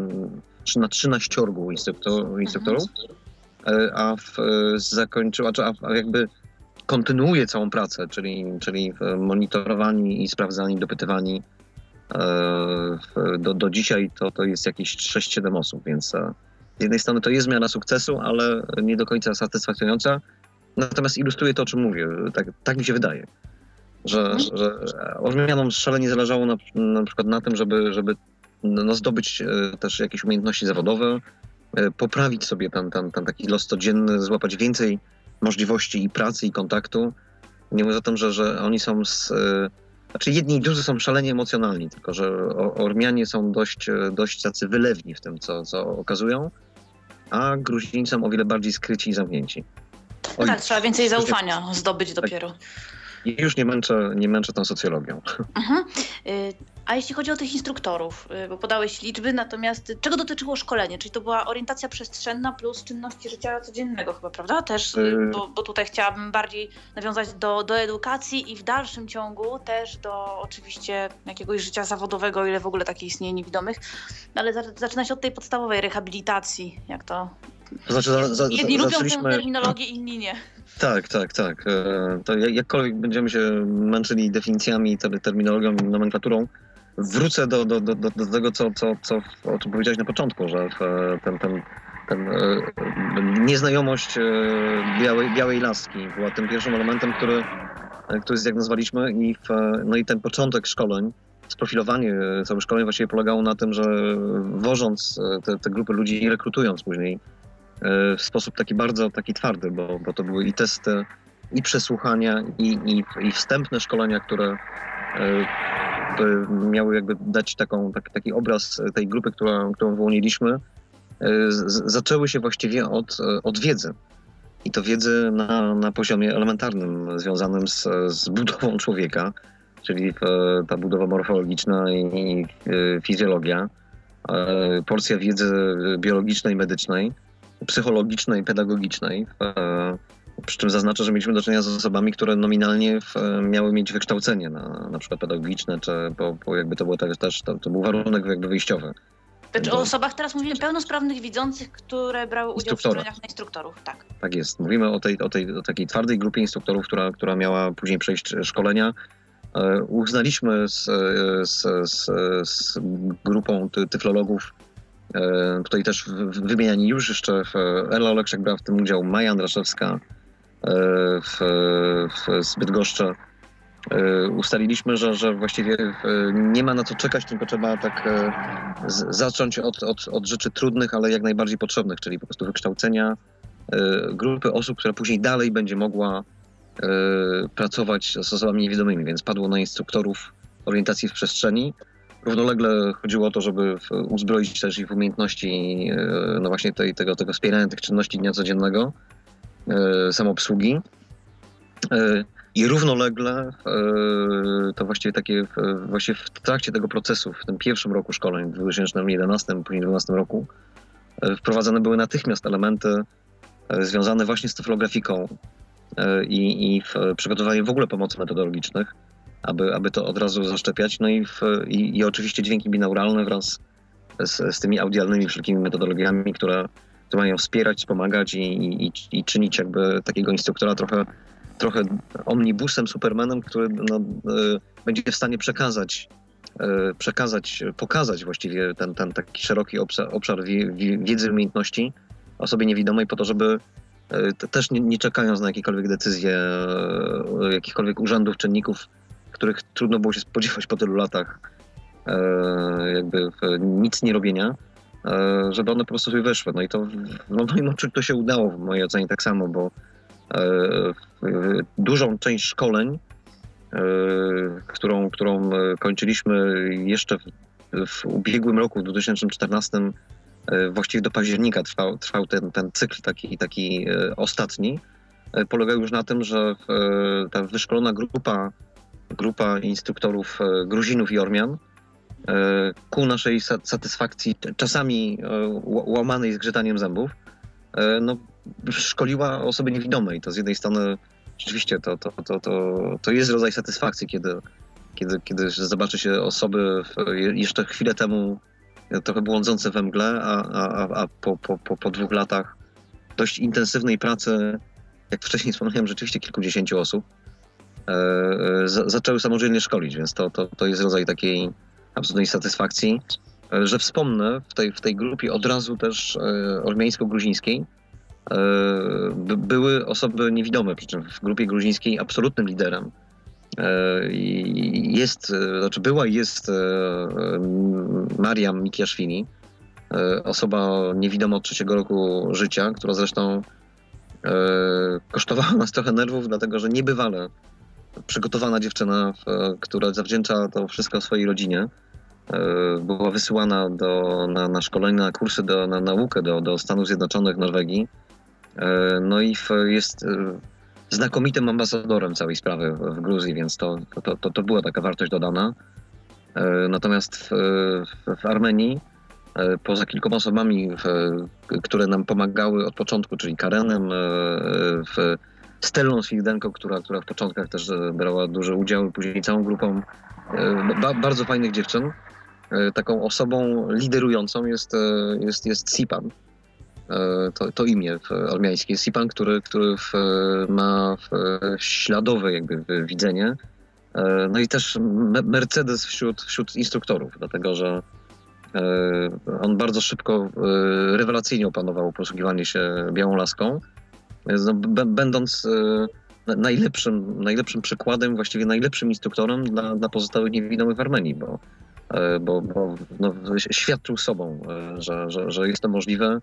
3 na 13 instruktor, instruktorów, mhm. A w, zakończyła, a, a jakby kontynuuje całą pracę, czyli, czyli monitorowani i sprawdzani, dopytywani. Do, do dzisiaj to, to jest jakieś 6-7 osób, więc z jednej strony to jest zmiana sukcesu, ale nie do końca satysfakcjonująca. Natomiast ilustruje to, o czym mówię. Tak, tak mi się wydaje że, mhm. że Ormianom szalenie zależało na, na przykład na tym, żeby, żeby no, zdobyć e, też jakieś umiejętności zawodowe, e, poprawić sobie ten, ten, ten taki los codzienny, złapać więcej możliwości i pracy, i kontaktu. Nie mówiąc o tym, że, że oni są z... E, znaczy jedni i drudzy są szalenie emocjonalni, tylko że Ormianie są dość, dość tacy wylewni w tym, co, co okazują, a Gruzińcy są o wiele bardziej skryci i zamknięci. Oj, tak, trzeba więcej zaufania zdobyć dopiero. Tak. I już nie męczę, nie męczę tą socjologią. Mhm. A jeśli chodzi o tych instruktorów, y, bo podałeś liczby, natomiast czego dotyczyło szkolenie? Czyli to była orientacja przestrzenna plus czynności życia codziennego chyba, prawda? Też, y, bo, bo tutaj chciałabym bardziej nawiązać do, do edukacji i w dalszym ciągu też do oczywiście jakiegoś życia zawodowego, ile w ogóle takie istnieje niewidomych, ale zaczyna się od tej podstawowej rehabilitacji, jak to... znaczy, za, za, Jedni lubią tę terminologię, inni nie. Tak, tak, tak. E, to jakkolwiek będziemy się męczyli definicjami, terminologią, nomenklaturą, wrócę do, do, do, do tego, co, co, co, o czym powiedziałeś na początku, że ten, ten, ten e, nieznajomość e, białej, białej laski była tym pierwszym elementem, który, który zdiagnozowaliśmy i, w, no i ten początek szkoleń, sprofilowanie całych szkoleń właściwie polegało na tym, że wożąc te, te grupy ludzi i rekrutując później E, w sposób taki bardzo taki twardy, bo, bo to były i testy, i przesłuchania, i, i, i wstępne szkolenia, które e, miały jakby dać taką, taki, taki obraz tej grupy, która, którą wyłoniliśmy, e, zaczęły się właściwie od, od wiedzy. I to wiedzy na, na poziomie elementarnym, związanym z, z budową człowieka, czyli ta budowa morfologiczna i fizjologia, porcja wiedzy biologicznej, medycznej, psychologicznej, pedagogicznej. E, przy czym zaznaczę, że mieliśmy do czynienia z osobami, które nominalnie miały mieć wykształcenie na, na przykład pedagogiczne, czy bo, bo jakby to było też, to, to był warunek jakby wyjściowy. Znaczy o osobach teraz mówimy pełnosprawnych widzących, które brały udział w szkoleniach na instruktorów, tak. Tak jest. Mówimy o tej, o tej o takiej twardej grupie instruktorów, która, która miała później przejść szkolenia. E, uznaliśmy z, z, z, z grupą tyflologów E, tutaj też wymieniani już jeszcze Ela Oleksiak brała w tym udział, Maja Andraszewska e, w, w Zbytgoszczy. E, ustaliliśmy, że, że właściwie nie ma na co czekać, tylko trzeba tak zacząć od, od, od rzeczy trudnych, ale jak najbardziej potrzebnych, czyli po prostu wykształcenia grupy osób, która później dalej będzie mogła pracować z osobami niewidomymi, więc padło na instruktorów orientacji w przestrzeni, Równolegle chodziło o to, żeby uzbroić też ich w umiejętności e, no właśnie tej, tego, tego wspierania tych czynności dnia codziennego, e, samoobsługi. E, I równolegle to właściwie takie, właściwie w trakcie tego procesu, w tym pierwszym roku szkoleń, w 2011, później 2012 roku, wprowadzane były natychmiast elementy związane właśnie z tyflografiką i, i w przygotowaniu w ogóle pomocy metodologicznych aby, aby to od razu zaszczepiać. No i, w, i, i oczywiście dźwięki binauralne wraz z, z tymi audialnymi wszelkimi metodologiami, które, które mają wspierać, wspomagać i, i, i czynić jakby takiego instruktora trochę, trochę omnibusem, supermanem, który no, y, będzie w stanie przekazać, y, przekazać, pokazać właściwie ten, ten taki szeroki obszar, obszar wiedzy, umiejętności osobie niewidomej po to, żeby y, też nie, nie czekając na jakiekolwiek decyzje jakichkolwiek urzędów, czynników, których trudno było się spodziewać po tylu latach e, jakby nic nie robienia, e, żeby one po prostu sobie weszły. No i to no, w moim odczuciu to się udało w mojej ocenie tak samo, bo e, dużą część szkoleń, którą, którą kończyliśmy jeszcze w ubiegłym roku, w 2014, właściwie do października trwał, trwał ten, ten cykl taki, taki ostatni, polegał już na tym, że ta wyszkolona grupa, grupa instruktorów Gruzinów i Ormian ku naszej satysfakcji, czasami łamanej zgrzytaniem zębów, no, szkoliła osoby niewidome i to z jednej strony rzeczywiście to, to, to, to, to jest rodzaj satysfakcji, kiedy, kiedy, kiedy zobaczy się osoby jeszcze chwilę temu trochę błądzące we mgle, a, a, a po, po, po, po dwóch latach dość intensywnej pracy, jak wcześniej wspomniałem, rzeczywiście kilkudziesięciu osób, e, e zaczęły samodzielnie szkolić, więc to, to, to jest rodzaj takiej absolutnej satysfakcji, e, że wspomnę w tej, w tej grupie od razu też e, ormiańsko-gruzińskiej, E, były osoby niewidome, przy czym w grupie gruzińskiej absolutnym liderem jest, znaczy była i jest Mariam Mikiaszwili, osoba niewidoma od trzeciego roku życia, która zresztą kosztowała nas trochę nerwów, dlatego że niebywale przygotowana dziewczyna, która zawdzięcza to wszystko swojej rodzinie, była wysyłana do, na, na szkolenie, na kursy, do, na naukę do, do Stanów Zjednoczonych, Norwegii E, no i jest e, znakomitym ambasadorem całej sprawy w Gruzji, więc to, to, to, to była taka wartość dodana. E, natomiast w, w Armenii, poza kilkoma osobami, które nam pomagały od początku, czyli Karenem, w Stellą Swigdenko, która, która w początkach też brała duży udział, później całą grupą ba, bardzo fajnych dziewczyn. Taką osobą liderującą jest, jest, jest Sipan, E, to, to imię armiańskie. Sipan, który, który w, ma śladowe jakby widzenie. E, no i też Mercedes wśród, wśród instruktorów, dlatego że e, on bardzo szybko, rewelacyjnie opanował posługiwanie się białą laską, no, będąc najlepszym, najlepszym przykładem, właściwie najlepszym instruktorem dla, dla pozostałych niewidomych w Armenii, bo, bo, bo no, świadczył sobą, że, że, że jest to możliwe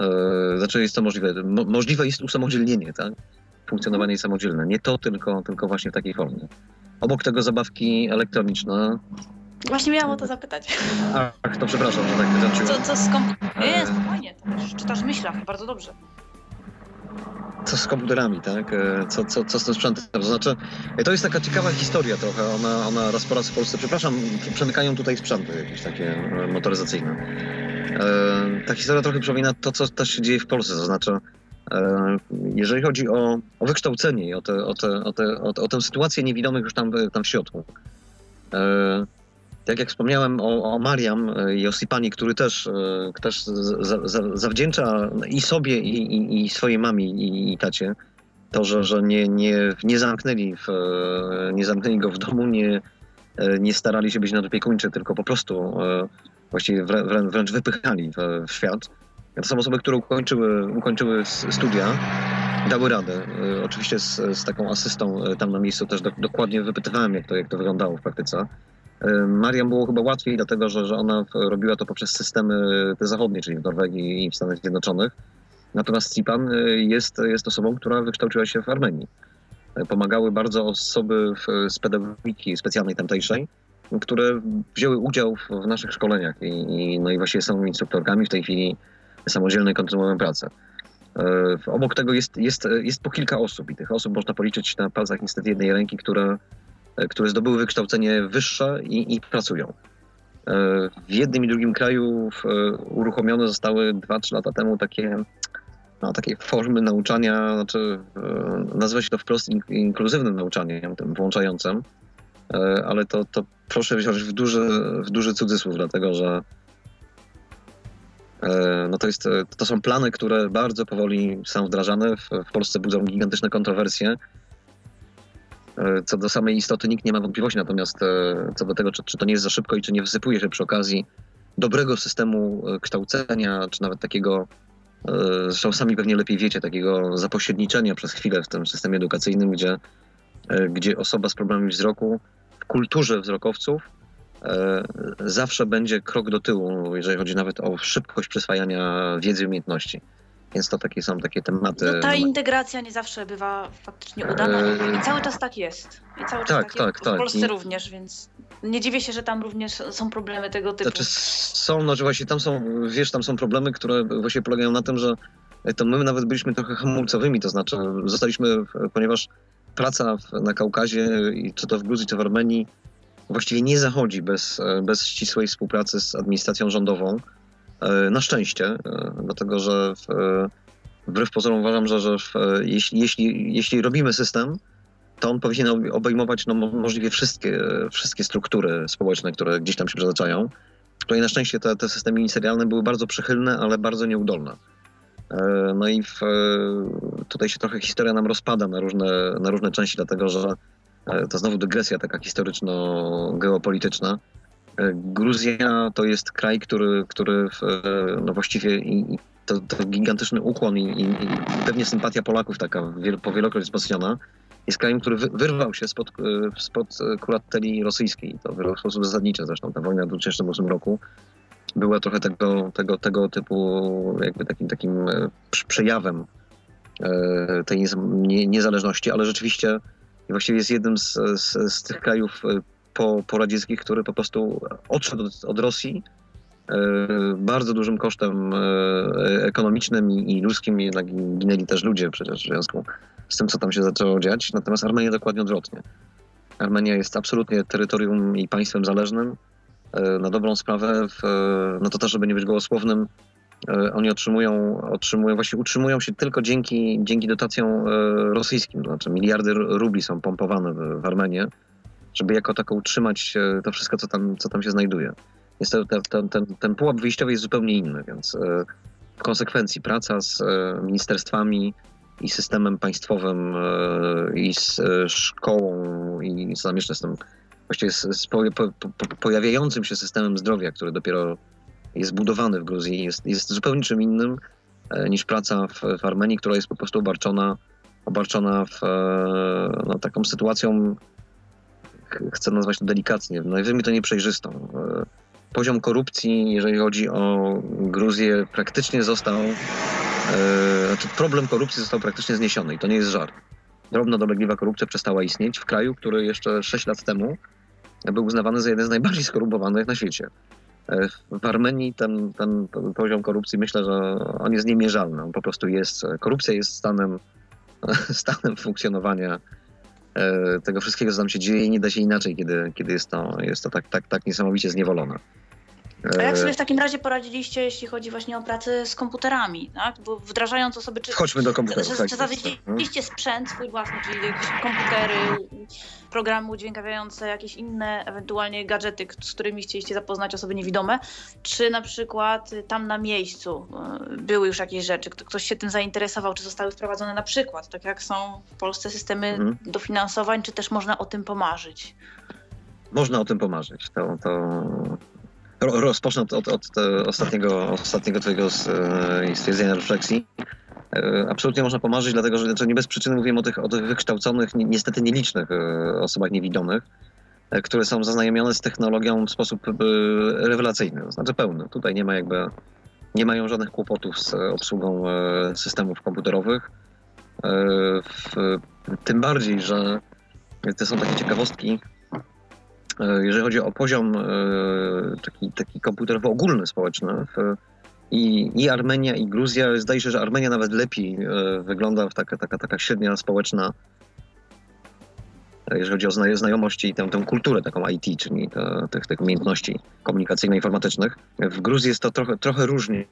E, znaczy jest to możliwe. Mo możliwe jest usamodzielnienie, tak? Funkcjonowanie samodzielne. Nie to, tylko, tylko właśnie w takiej formie. Obok tego zabawki elektroniczne. Właśnie miałam o to zapytać. Ach, to przepraszam, że tak wytrąciłem. Co, co kom... Nie, spokojnie, czytasz w myślach, bardzo dobrze. Co z komputerami, tak? E, co, co, co z tym sprzętem? To znaczy, to jest taka ciekawa historia trochę. Ona, ona raz po raz w Polsce, przepraszam, przemykają tutaj sprzęty jakieś takie e, motoryzacyjne. E, ta historia trochę przypomina to, co też się dzieje w Polsce. To znaczy, e, jeżeli chodzi o, o wykształcenie i o, te, o, te, o, te, o, o tę sytuację niewidomych już tam, tam w środku. E, tak jak wspomniałem o, o Mariam i o Sipani, który też, też za, za, zawdzięcza i sobie, i, i, i swojej mamie, i, i tacie to, że, że nie, nie, nie, zamknęli w, nie zamknęli go w domu, nie, nie starali się być nadopiekuńczy, tylko po prostu właściwie wrę, wręcz wypychali w, w, świat. To są osoby, które ukończyły, ukończyły studia, dały radę. E, oczywiście z, z taką asystą e, tam na miejscu też do, dokładnie wypytywałem, jak to, jak to wyglądało w praktyce. E, Mariam było chyba łatwiej, dlatego że, że ona robiła to poprzez systemy te zachodnie, czyli w Norwegii i w Stanach Zjednoczonych. Natomiast Sipan jest, jest osobą, która wykształciła się w Armenii. Pomagały bardzo osoby z pedagogiki specjalnej tamtejszej, które wzięły udział w, naszych szkoleniach i, i, no i właśnie są instruktorkami w tej chwili samodzielnej kontynuują pracę. E, obok tego jest, jest, jest po kilka osób i tych osób można policzyć na palcach niestety jednej ręki, które, które zdobyły wykształcenie wyższe i, i pracują. E, w jednym i drugim kraju w, uruchomione zostały 2-3 lata temu takie, no, takie formy nauczania, znaczy e, nazywa się to wprost inkluzywnym nauczaniem, tym włączającym, E, ale to, to proszę wziąć w duży, w duży cudzysłów, dlatego że e, no to, jest, to są plany, które bardzo powoli są wdrażane. W, w Polsce budzą gigantyczne kontrowersje. E, co do samej istoty nikt nie ma wątpliwości, natomiast co do tego, czy, czy to nie jest za szybko i czy nie wysypuje się przy okazji dobrego systemu kształcenia, czy nawet takiego, zresztą sami pewnie lepiej wiecie, takiego zapośredniczenia przez chwilę w tym systemie edukacyjnym, gdzie, gdzie osoba z problemami wzroku kulturze wzrokowców e, zawsze będzie krok do tyłu, jeżeli chodzi nawet o szybkość przyswajania wiedzy i umiejętności. Więc to takie są takie tematy. No ta integracja nie zawsze bywa faktycznie udana i cały czas tak jest. I cały czas Tak, tak, tak. W tak. Polsce I- również, więc nie dziwię się, że tam również są problemy tego typu. Znaczy są, no że właśnie tam są, wiesz, tam są problemy, które właśnie polegają na tym, że to my nawet byliśmy trochę hamulcowymi, to znaczy zostaliśmy, ponieważ praca na Kaukazie, czy to w Gruzji, czy w Armenii, właściwie nie zachodzi bez, bez ścisłej współpracy z administracją rządową. E, Na szczęście, e, dlatego że w, e, wbrew pozorom uważam, że, że w, jeśli, jeśli, jeśli robimy system, to on powinien ob- obejmować no, mo- możliwie wszystkie, wszystkie struktury społeczne, które gdzieś tam się przeznaczają. Tutaj na szczęście te, te systemy ministerialne były bardzo przychylne, ale bardzo nieudolne. No i w, tutaj się trochę historia nam rozpada na różne, na różne części, dlatego że to znowu dygresja taka historyczno-geopolityczna. Gruzja to jest kraj, który, który no właściwie to, to gigantyczny ukłon i, i, pewnie sympatia Polaków taka wiel, po wielokroć wzmocniona jest krajem, który wy, wyrwał się spod, e, spod kurateli rosyjskiej. To w sposób zasadniczy zresztą. Ta wojna w 2008 roku była trochę tego, tego, tego typu jakby takim, takim e, prz- przejawem e, tej niez- nie- niezależności, ale rzeczywiście właściwie jest jednym z, z, z tych krajów e, po, poradzieckich, który po prostu odszedł od, od Rosji e, bardzo dużym kosztem e, ekonomicznym i, ludzkim, jednak ginęli też ludzie przecież w związku z tym, co tam się zaczęło dziać. Natomiast Armenia dokładnie odwrotnie. Armenia jest absolutnie terytorium i państwem zależnym. E, Na dobrą sprawę, w, no to też, żeby nie być gołosłownym, oni otrzymują, otrzymują, właśnie utrzymują się tylko dzięki, dzięki dotacjom rosyjskim. To znaczy miliardy ru- rubli są pompowane w, w Armenię, żeby jako tako utrzymać e, to wszystko, co tam, co tam się znajduje. Jest to, ten, ten, ten, pułap wyjściowy jest zupełnie inny, więc e, w konsekwencji praca z e, ministerstwami i systemem państwowym e, i z e, szkołą i jeszcze z tym właściwie z, z po, po, po, pojawiającym się systemem zdrowia, który dopiero jest budowany w Gruzji, jest, jest zupełnie czym innym e, niż praca w, w Armenii, która jest po prostu obarczona, obarczona w, e, no, taką sytuacją, chcę nazwać to delikatnie, najwyżej to nieprzejrzystą. E, Poziom korupcji, jeżeli chodzi o Gruzję, praktycznie został, e, znaczy problem korupcji został praktycznie zniesiony i to nie jest żart. Drobna, dolegliwa korupcja przestała istnieć w kraju, który jeszcze 6 lat temu był uznawany za jeden z najbardziej skorumpowanych na świecie. E, W Armenii ten, ten, poziom korupcji myślę, że on jest niemierzalny. On po prostu jest. Korupcja jest stanem, stanem funkcjonowania tego wszystkiego, co tam się dzieje i nie da się inaczej, kiedy, kiedy jest to, jest to tak, tak, tak niesamowicie zniewolone. A jak E, sobie w takim razie poradziliście, jeśli chodzi właśnie o pracę z komputerami, tak? Bo wdrażając osoby, czy, Chodźmy do komputerów. czy, tak, czy sprzęt swój własny, czyli jakieś komputery, programy udźwiękawiające, jakieś inne ewentualnie gadżety, z którymi chcieliście zapoznać osoby niewidome, czy na przykład tam na miejscu y, były już jakieś rzeczy, kto- ktoś się tym zainteresował, czy zostały wprowadzone na przykład, tak jak są w Polsce systemy Mhm. dofinansowań, czy też można o tym pomarzyć? Można o tym pomarzyć. To, to... Ro- Rozpocznę od, od, od ostatniego, ostatniego twojego s- e, stwierdzenia refleksji. E, Absolutnie można pomarzyć, dlatego że znaczy nie bez przyczyny mówiłem o tych, o tych wykształconych, ni- niestety nielicznych e, osobach niewidomych, które są zaznajomione z technologią w sposób rewelacyjny, to znaczy pełny. Tutaj nie ma jakby, nie mają żadnych kłopotów z obsługą systemów komputerowych. Tym bardziej, że to są takie ciekawostki, jeżeli chodzi o poziom e, taki, taki komputerowy ogólny społeczny, w, i, i Armenia, i Gruzja, zdaje się, że Armenia nawet lepiej e, wygląda w taka, taka, taka średnia społeczna, e, jeżeli chodzi o zna- znajomość i tę, tę kulturę taką IT, czyli tych, tych umiejętności komunikacyjno-informatycznych. W Gruzji jest to trochę, trochę różnie,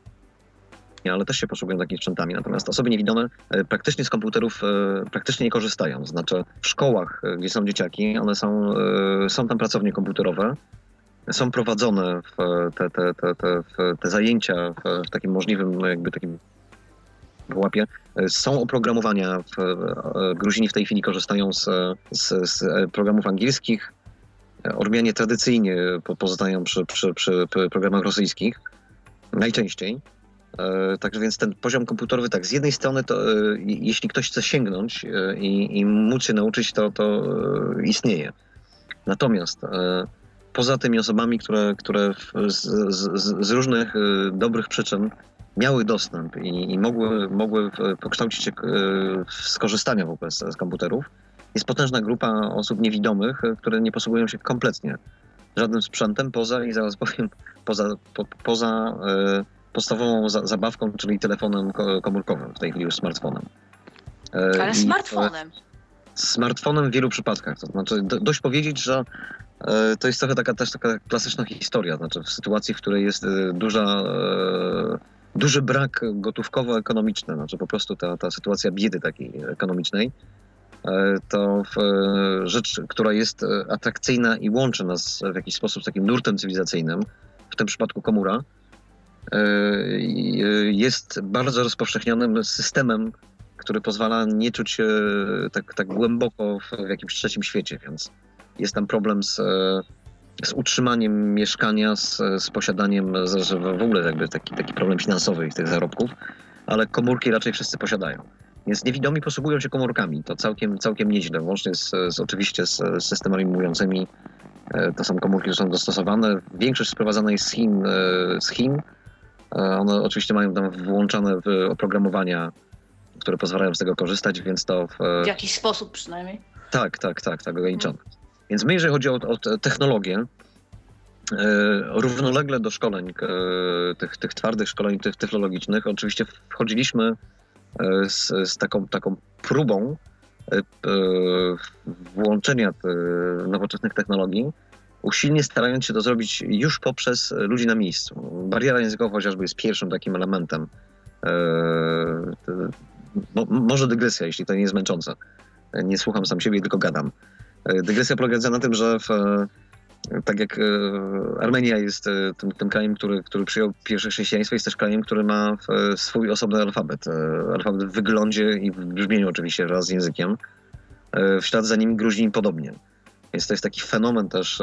ale też się posługują takimi sprzętami. Natomiast osoby niewidome e, praktycznie z komputerów e, praktycznie nie korzystają. Znaczy w szkołach, e, gdzie są dzieciaki, one są, są tam pracownie komputerowe, są prowadzone te, te, te, te, te zajęcia w, takim możliwym jakby takim łapie. Są oprogramowania, w, Gruzini w tej chwili korzystają z, z, z programów angielskich. Ormianie tradycyjnie po- pozostają przy, przy, przy programach rosyjskich, najczęściej. E, Także więc ten poziom komputerowy, tak, z jednej strony to e, jeśli ktoś chce sięgnąć e, i, i móc się nauczyć, to, to istnieje. Natomiast poza tymi osobami, które, które z, z, z- różnych dobrych przyczyn miały dostęp i, i mogły, mogły pokształcić się w skorzystania w ogóle z, komputerów, jest potężna grupa osób niewidomych, które nie posługują się kompletnie żadnym sprzętem poza, i zaraz powiem, poza, po, poza podstawową za, zabawką, czyli telefonem komórkowym, w tej chwili już smartfonem. E, Ale smartfonem. Smartfonem w wielu przypadkach. To znaczy, do, dość powiedzieć, że e, to jest trochę taka też taka klasyczna historia. Znaczy, w sytuacji, w której jest e, duża, e, duży brak gotówkowo-ekonomiczny, znaczy po prostu ta, ta sytuacja biedy takiej ekonomicznej, E, to e, rzecz, która jest atrakcyjna i łączy nas w jakiś sposób z takim nurtem cywilizacyjnym, w tym przypadku komura, jest bardzo rozpowszechnionym systemem, który pozwala nie czuć się tak, tak głęboko w jakimś trzecim świecie, więc jest tam problem z, z utrzymaniem mieszkania, z, z posiadaniem, z, w ogóle jakby taki, taki problem finansowy tych zarobków, ale komórki raczej wszyscy posiadają. Więc niewidomi posługują się komórkami. To całkiem, całkiem nieźle, łącznie z, z oczywiście z, systemami mówiącymi. E, to są komórki, które są dostosowane. Większość sprowadzana jest z Chin. E, z Chin. E, one oczywiście mają tam włączone oprogramowania, które pozwalają z tego korzystać, więc to... W, w jakiś sposób przynajmniej. Tak, tak, tak, tak, ograniczone. Hmm. Więc my, jeżeli chodzi o, o technologię, równolegle do szkoleń, tych, tych twardych szkoleń tych technologicznych, oczywiście wchodziliśmy E, z, z taką, taką próbą e, włączenia nowoczesnych technologii, usilnie starając się to zrobić już poprzez ludzi na miejscu. Bariera językowa chociażby jest pierwszym takim elementem. E, może dygresja, jeśli to nie jest męczące. Nie słucham sam siebie, tylko gadam. Dygresja polega na tym, że w, tak jak e, Armenia jest e, tym, tym, krajem, który, który przyjął pierwsze chrześcijaństwo, jest też krajem, który ma e, swój osobny alfabet. Alfabet w wyglądzie i w brzmieniu oczywiście wraz z językiem. W ślad za nim Gruzini podobnie. Więc to jest taki fenomen też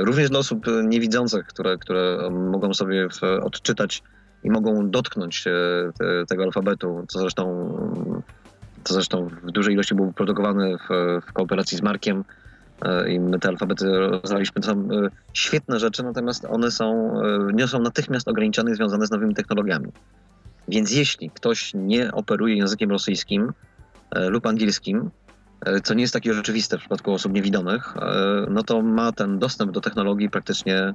również dla osób niewidzących, które, które mogą sobie odczytać i mogą dotknąć te, tego alfabetu, co zresztą, co zresztą w dużej ilości było produkowane w, w kooperacji z Markiem E, i my te alfabety rozdaliśmy. To są e, świetne rzeczy, natomiast one są, e, nie są natychmiast ograniczone i związane z nowymi technologiami. Więc jeśli ktoś nie operuje językiem rosyjskim lub angielskim, co nie jest takie rzeczywiste w przypadku osób niewidomych, no to ma ten dostęp do technologii praktycznie,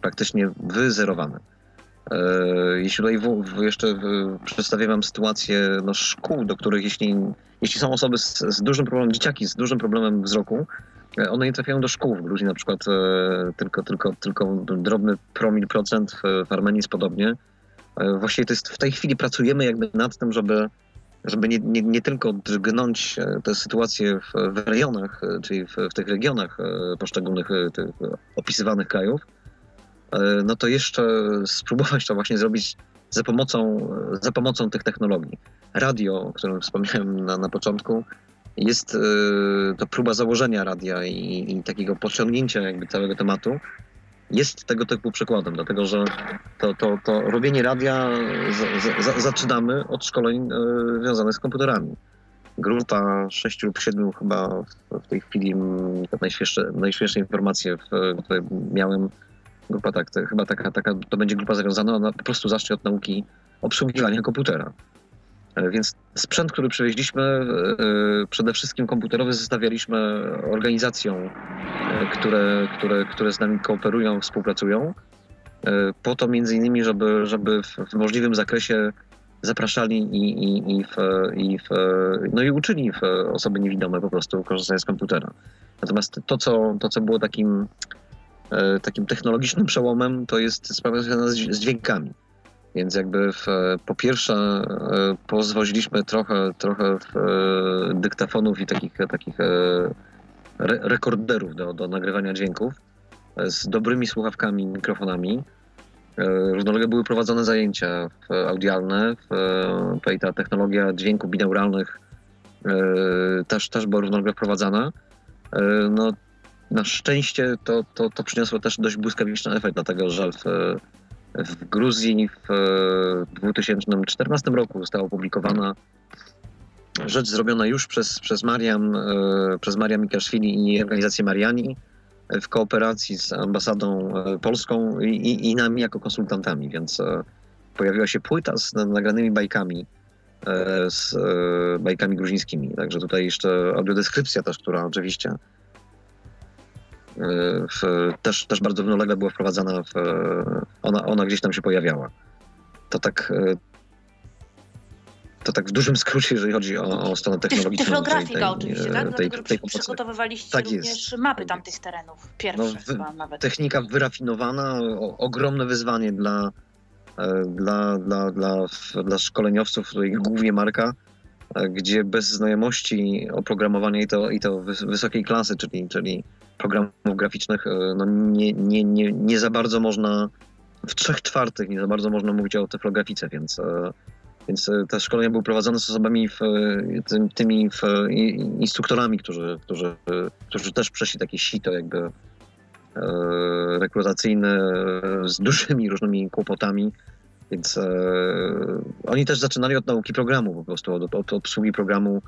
praktycznie wyzerowany. Jeśli tutaj w, w jeszcze przedstawię Wam sytuację no, szkół, do których jeśli, jeśli są osoby z, z dużym problemem, dzieciaki z dużym problemem wzroku, E, one nie trafiają do szkół w Gruzji na przykład, e, tylko, tylko, tylko drobny promil procent, w Armenii jest podobnie. E, właściwie to jest, w tej chwili pracujemy jakby nad tym, żeby, żeby nie, nie, nie tylko drgnąć tę sytuację w, w rejonach, czyli w, w tych regionach poszczególnych tych opisywanych krajów, no to jeszcze spróbować to właśnie zrobić za pomocą, za pomocą tych technologii. Radio, o którym wspomniałem na, na początku, jest e, to próba założenia radia i, i, takiego pociągnięcia jakby całego tematu jest tego typu przykładem, dlatego że to, to, to robienie radia z, z, zaczynamy od szkoleń y, związanych z komputerami. Grupa sześciu lub siedmiu chyba w, w tej chwili, te najświeższe, najświeższe informacje, w, które miałem, grupa tak, to, chyba taka, taka, to będzie grupa zawiązana, ona po prostu zacznie od nauki obsługiwania komputera. E, więc sprzęt, który przywieźliśmy, e, przede wszystkim komputerowy, zostawialiśmy organizacjom, e, które, które, które z nami kooperują, współpracują, po to między innymi, żeby, żeby w, możliwym zakresie zapraszali i, i, i, w, i w, no i uczyli w osoby niewidome po prostu korzystania z komputera. Natomiast to, co, to, co było takim, takim technologicznym przełomem, to jest sprawa związana z, z dźwiękami. Więc jakby w, po pierwsze e, pozwoliliśmy trochę, trochę w, e, dyktafonów i takich, takich e, re, rekorderów do, do nagrywania dźwięków z dobrymi słuchawkami, mikrofonami. Równolegle były prowadzone zajęcia audialne, tutaj ta technologia dźwięków binauralnych też, też była równolegle wprowadzana. No, na szczęście to, to, to przyniosło też dość błyskawiczny efekt, dlatego że w, w Gruzji w 2014 roku została opublikowana rzecz zrobiona już przez, przez Mariam, e, przez Mariam Mikaszwili i organizację Mariani w kooperacji z ambasadą e, polską i, i nami jako konsultantami, więc e, pojawiła się płyta z nagranymi bajkami, z bajkami gruzińskimi. Także tutaj jeszcze audiodeskrypcja też, która oczywiście w, też, też bardzo równolegle była wprowadzana, w, ona, ona gdzieś tam się pojawiała. To tak, to tak w dużym skrócie, jeżeli chodzi o, o stronę technologiczną. Tyflografika tej, oczywiście, tak? Tej, Dlatego, tej, przygotowywaliście tak również jest. mapy tamtych terenów. Pierwsze no, chyba nawet. Technika wyrafinowana, o, ogromne wyzwanie dla, e, dla, dla, dla, dla szkoleniowców, tutaj głównie Marka, e, gdzie bez znajomości oprogramowania i to, i to wysokiej klasy, czyli, czyli programów graficznych, e, no nie, nie, nie, nie za bardzo można, w trzech czwartych nie za bardzo można mówić o tyflografice, więc więc e, te szkolenia były prowadzone z osobami, w, e, tymi w, instruktorami, którzy, którzy, którzy też przeszli takie sito jakby e, rekrutacyjne z dużymi różnymi kłopotami. Więc e, oni też zaczynali od nauki programu, po prostu od, od obsługi programu.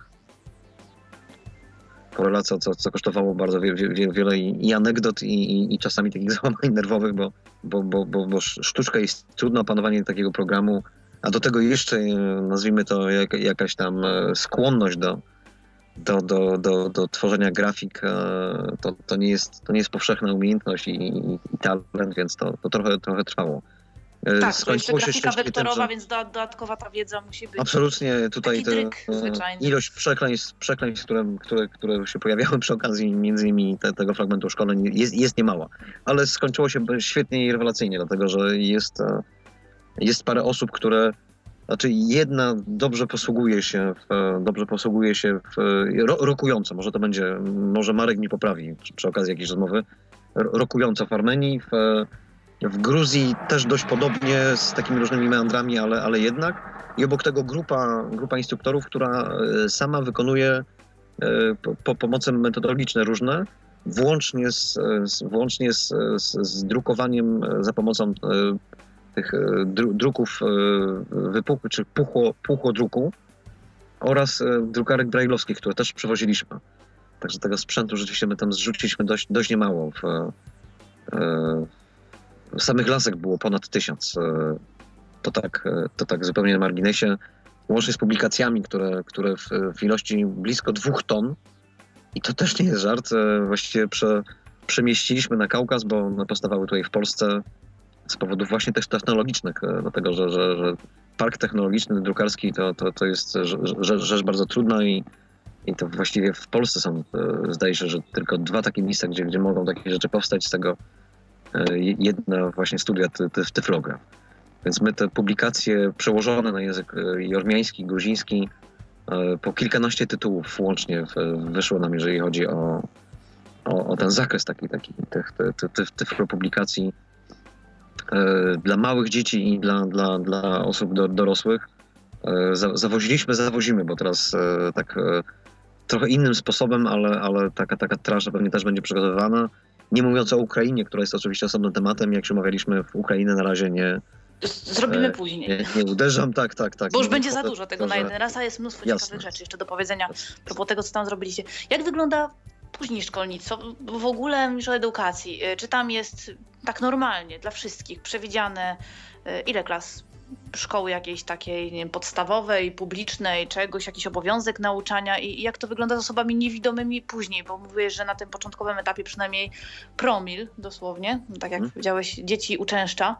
Korelacja, co, co kosztowało bardzo wie, wie, wiele i, anegdot, i, i, i, czasami takich załamań nerwowych, bo, bo, bo, bo, bo sztuczka jest trudna, opanowanie takiego programu a do tego jeszcze, e, nazwijmy to, jak, jakaś tam e, skłonność do, do, do, do, do tworzenia grafik, e, to, to, nie jest, to nie jest powszechna umiejętność i, i, i talent, więc to, to trochę, trochę trwało. Tak, to jeszcze grafika wektorowa, tym, że... więc dodatkowa ta wiedza musi być. Absolutnie, tutaj te, ilość przekleństw, przekleństw które, które, które się pojawiały przy okazji między innymi te, tego fragmentu szkoleń jest, jest niemała. Ale skończyło się świetnie i rewelacyjnie, dlatego że jest jest parę osób, które znaczy jedna dobrze posługuje się, w, dobrze posługuje się w, rokująco, może to będzie, może Marek mi poprawi przy, przy okazji jakiejś rozmowy, rokująco w Armenii, w, w Gruzji też dość podobnie z takimi różnymi meandrami, ale, ale jednak. I obok tego grupa, grupa instruktorów, która e, sama wykonuje e, po, po pomoce metodologiczne różne, włącznie z, z włącznie z, z, z, drukowaniem za pomocą tych e, druków e, wypukłych, czy puchło, puchło druku oraz e, drukarek brajlowskich, które też przewoziliśmy. Także tego sprzętu rzeczywiście my tam zrzuciliśmy dość, dość niemało. W, w samych lasek było ponad tysiąc. To tak, to tak zupełnie na marginesie. Łącznie z publikacjami, które, które w, w ilości blisko dwóch ton, i to też nie jest żart, właściwie prze, przemieściliśmy na Kaukaz, bo one powstawały tutaj w Polsce z powodów właśnie też technologicznych, e, dlatego że, że, że park technologiczny, drukarski to, to, to jest rzecz, rzecz bardzo trudna i, i to właściwie w Polsce są, e, zdaje się, że tylko dwa takie miejsca, gdzie, gdzie mogą takie rzeczy powstać, z tego e, jedna właśnie studia ty, ty, Tyflograf. Więc my te publikacje przełożone na język jormiański, gruziński, po kilkanaście tytułów łącznie wyszło nam, jeżeli chodzi o, o, o ten zakres taki, taki tych, tych, tych, tych publikacji E, dla małych dzieci i dla, dla, dla osób do, dorosłych. E, zawoziliśmy, zawozimy, bo teraz e, tak trochę innym sposobem, ale, ale taka, taka traża pewnie też będzie przygotowywana. Nie mówiąc o Ukrainie, która jest oczywiście osobnym tematem, jak się umawialiśmy, w Ukrainę na razie nie, Zrobimy później. Nie, nie, uderzam, tak, tak, tak. Bo już będzie za dużo tego na jeden raz, a jest mnóstwo Jasne. ciekawych rzeczy jeszcze do powiedzenia a propos tego, co tam zrobiliście. Jak wygląda później szkolnictwo, w ogóle już o edukacji? Czy tam jest tak normalnie dla wszystkich przewidziane y, ile klas szkoły jakiejś takiej nie wiem, podstawowej, publicznej, czegoś, jakiś obowiązek nauczania i jak to wygląda z osobami niewidomymi później, bo mówiłeś, że na tym początkowym etapie przynajmniej promil dosłownie, no tak jak hmm. powiedziałeś, dzieci uczęszcza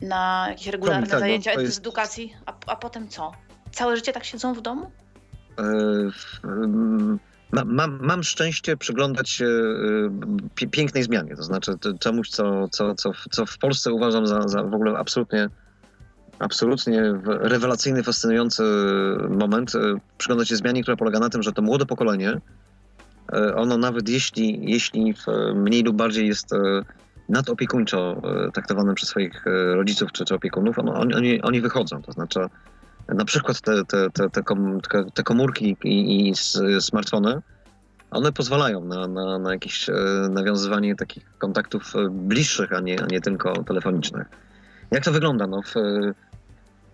na jakieś regularne promil, tak, zajęcia no, jest... edukacji, a, a potem co? Całe życie tak siedzą w domu? Yy, mam, mam szczęście przyglądać się y, pięknej zmianie, to znaczy czemuś, co, co, co, co w Polsce uważam za, za w ogóle absolutnie, absolutnie rewelacyjny, fascynujący moment. Y, przyglądać się zmianie, która polega na tym, że to młode pokolenie, y, ono nawet jeśli, jeśli mniej lub bardziej jest nadopiekuńczo traktowane przez swoich rodziców czy, czy opiekunów, ono, oni, oni wychodzą, to znaczy na przykład te, te, te, te, komórki i, i smartfony, one pozwalają na, na, na jakieś e, nawiązywanie takich kontaktów e, bliższych, a nie, a nie tylko telefonicznych. Jak to wygląda? No, w,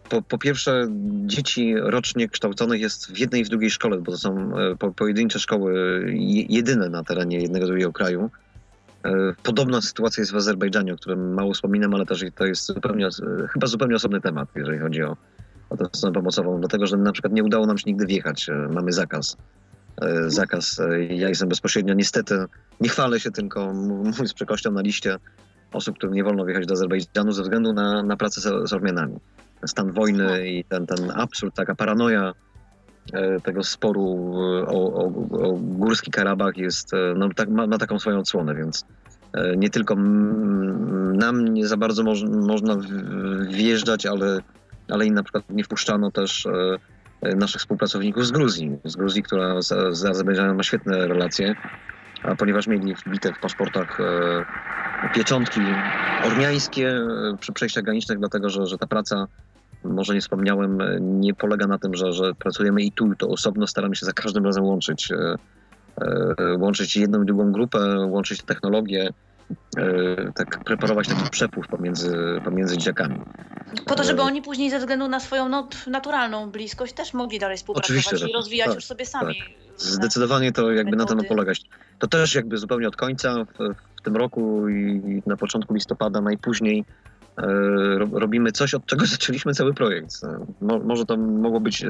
po, po, pierwsze, dzieci rocznie kształconych jest w jednej i w drugiej szkole, bo to są e, po, pojedyncze szkoły jedyne na terenie jednego drugiego kraju. Podobna sytuacja jest w Azerbejdżanie, o którym mało wspominam, ale też to jest zupełnie, chyba zupełnie osobny temat, jeżeli chodzi o, o tę stronę pomocową, dlatego że na przykład nie udało nam się nigdy wjechać. Mamy zakaz. Zakaz. Ja jestem bezpośrednio, niestety, nie chwalę się, tylko mówię z przykrością na liście osób, którym nie wolno wjechać do Azerbejdżanu ze względu na, na pracę z, z Ormianami. Stan wojny i ten, ten absurd, taka paranoja e, tego sporu e, o, o, o Górski Karabach jest, e, no, tak, ma, ma, taką swoją odsłonę, więc nie tylko nam nie za bardzo moż, można wjeżdżać, ale, ale i na przykład nie wpuszczano też naszych współpracowników z Gruzji, z Gruzji, która z, z Azerbejdżanem ma świetne relacje, a ponieważ mieli wbite w paszportach pieczątki ormiańskie e, przy przejściach granicznych, dlatego że, że ta praca, może nie wspomniałem, e, nie polega na tym, że, że pracujemy i tu, i to osobno, staramy się za każdym razem łączyć, e, łączyć jedną i drugą grupę, łączyć technologię, tak preparować taki przepływ pomiędzy, pomiędzy dzieciakami. Po to, żeby oni później ze względu na swoją naturalną bliskość też mogli dalej współpracować Oczywiście, i rozwijać tak, już sobie sami. Tak. Zdecydowanie to jakby metody. na tym polegać. To też jakby zupełnie od końca w, w tym roku i na początku listopada najpóźniej e, robimy coś, od czego zaczęliśmy cały projekt. E, mo, może to mogło być, e,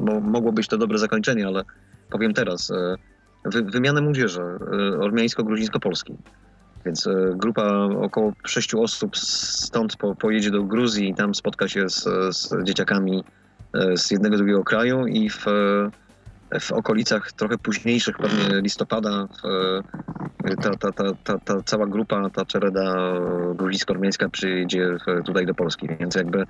mo, mogło być to dobre zakończenie, ale powiem teraz. Wy, wymianę młodzieży ormiańsko-gruzińsko-polskiej. Więc grupa około sześciu osób stąd po, pojedzie do Gruzji i tam spotka się z, z dzieciakami z jednego drugiego kraju i w, w okolicach trochę późniejszych, pewnie listopada, ta, ta, ta, ta, ta cała grupa, ta czereda gruzińsko-ormiańska przyjedzie tutaj do Polski, więc jakby e,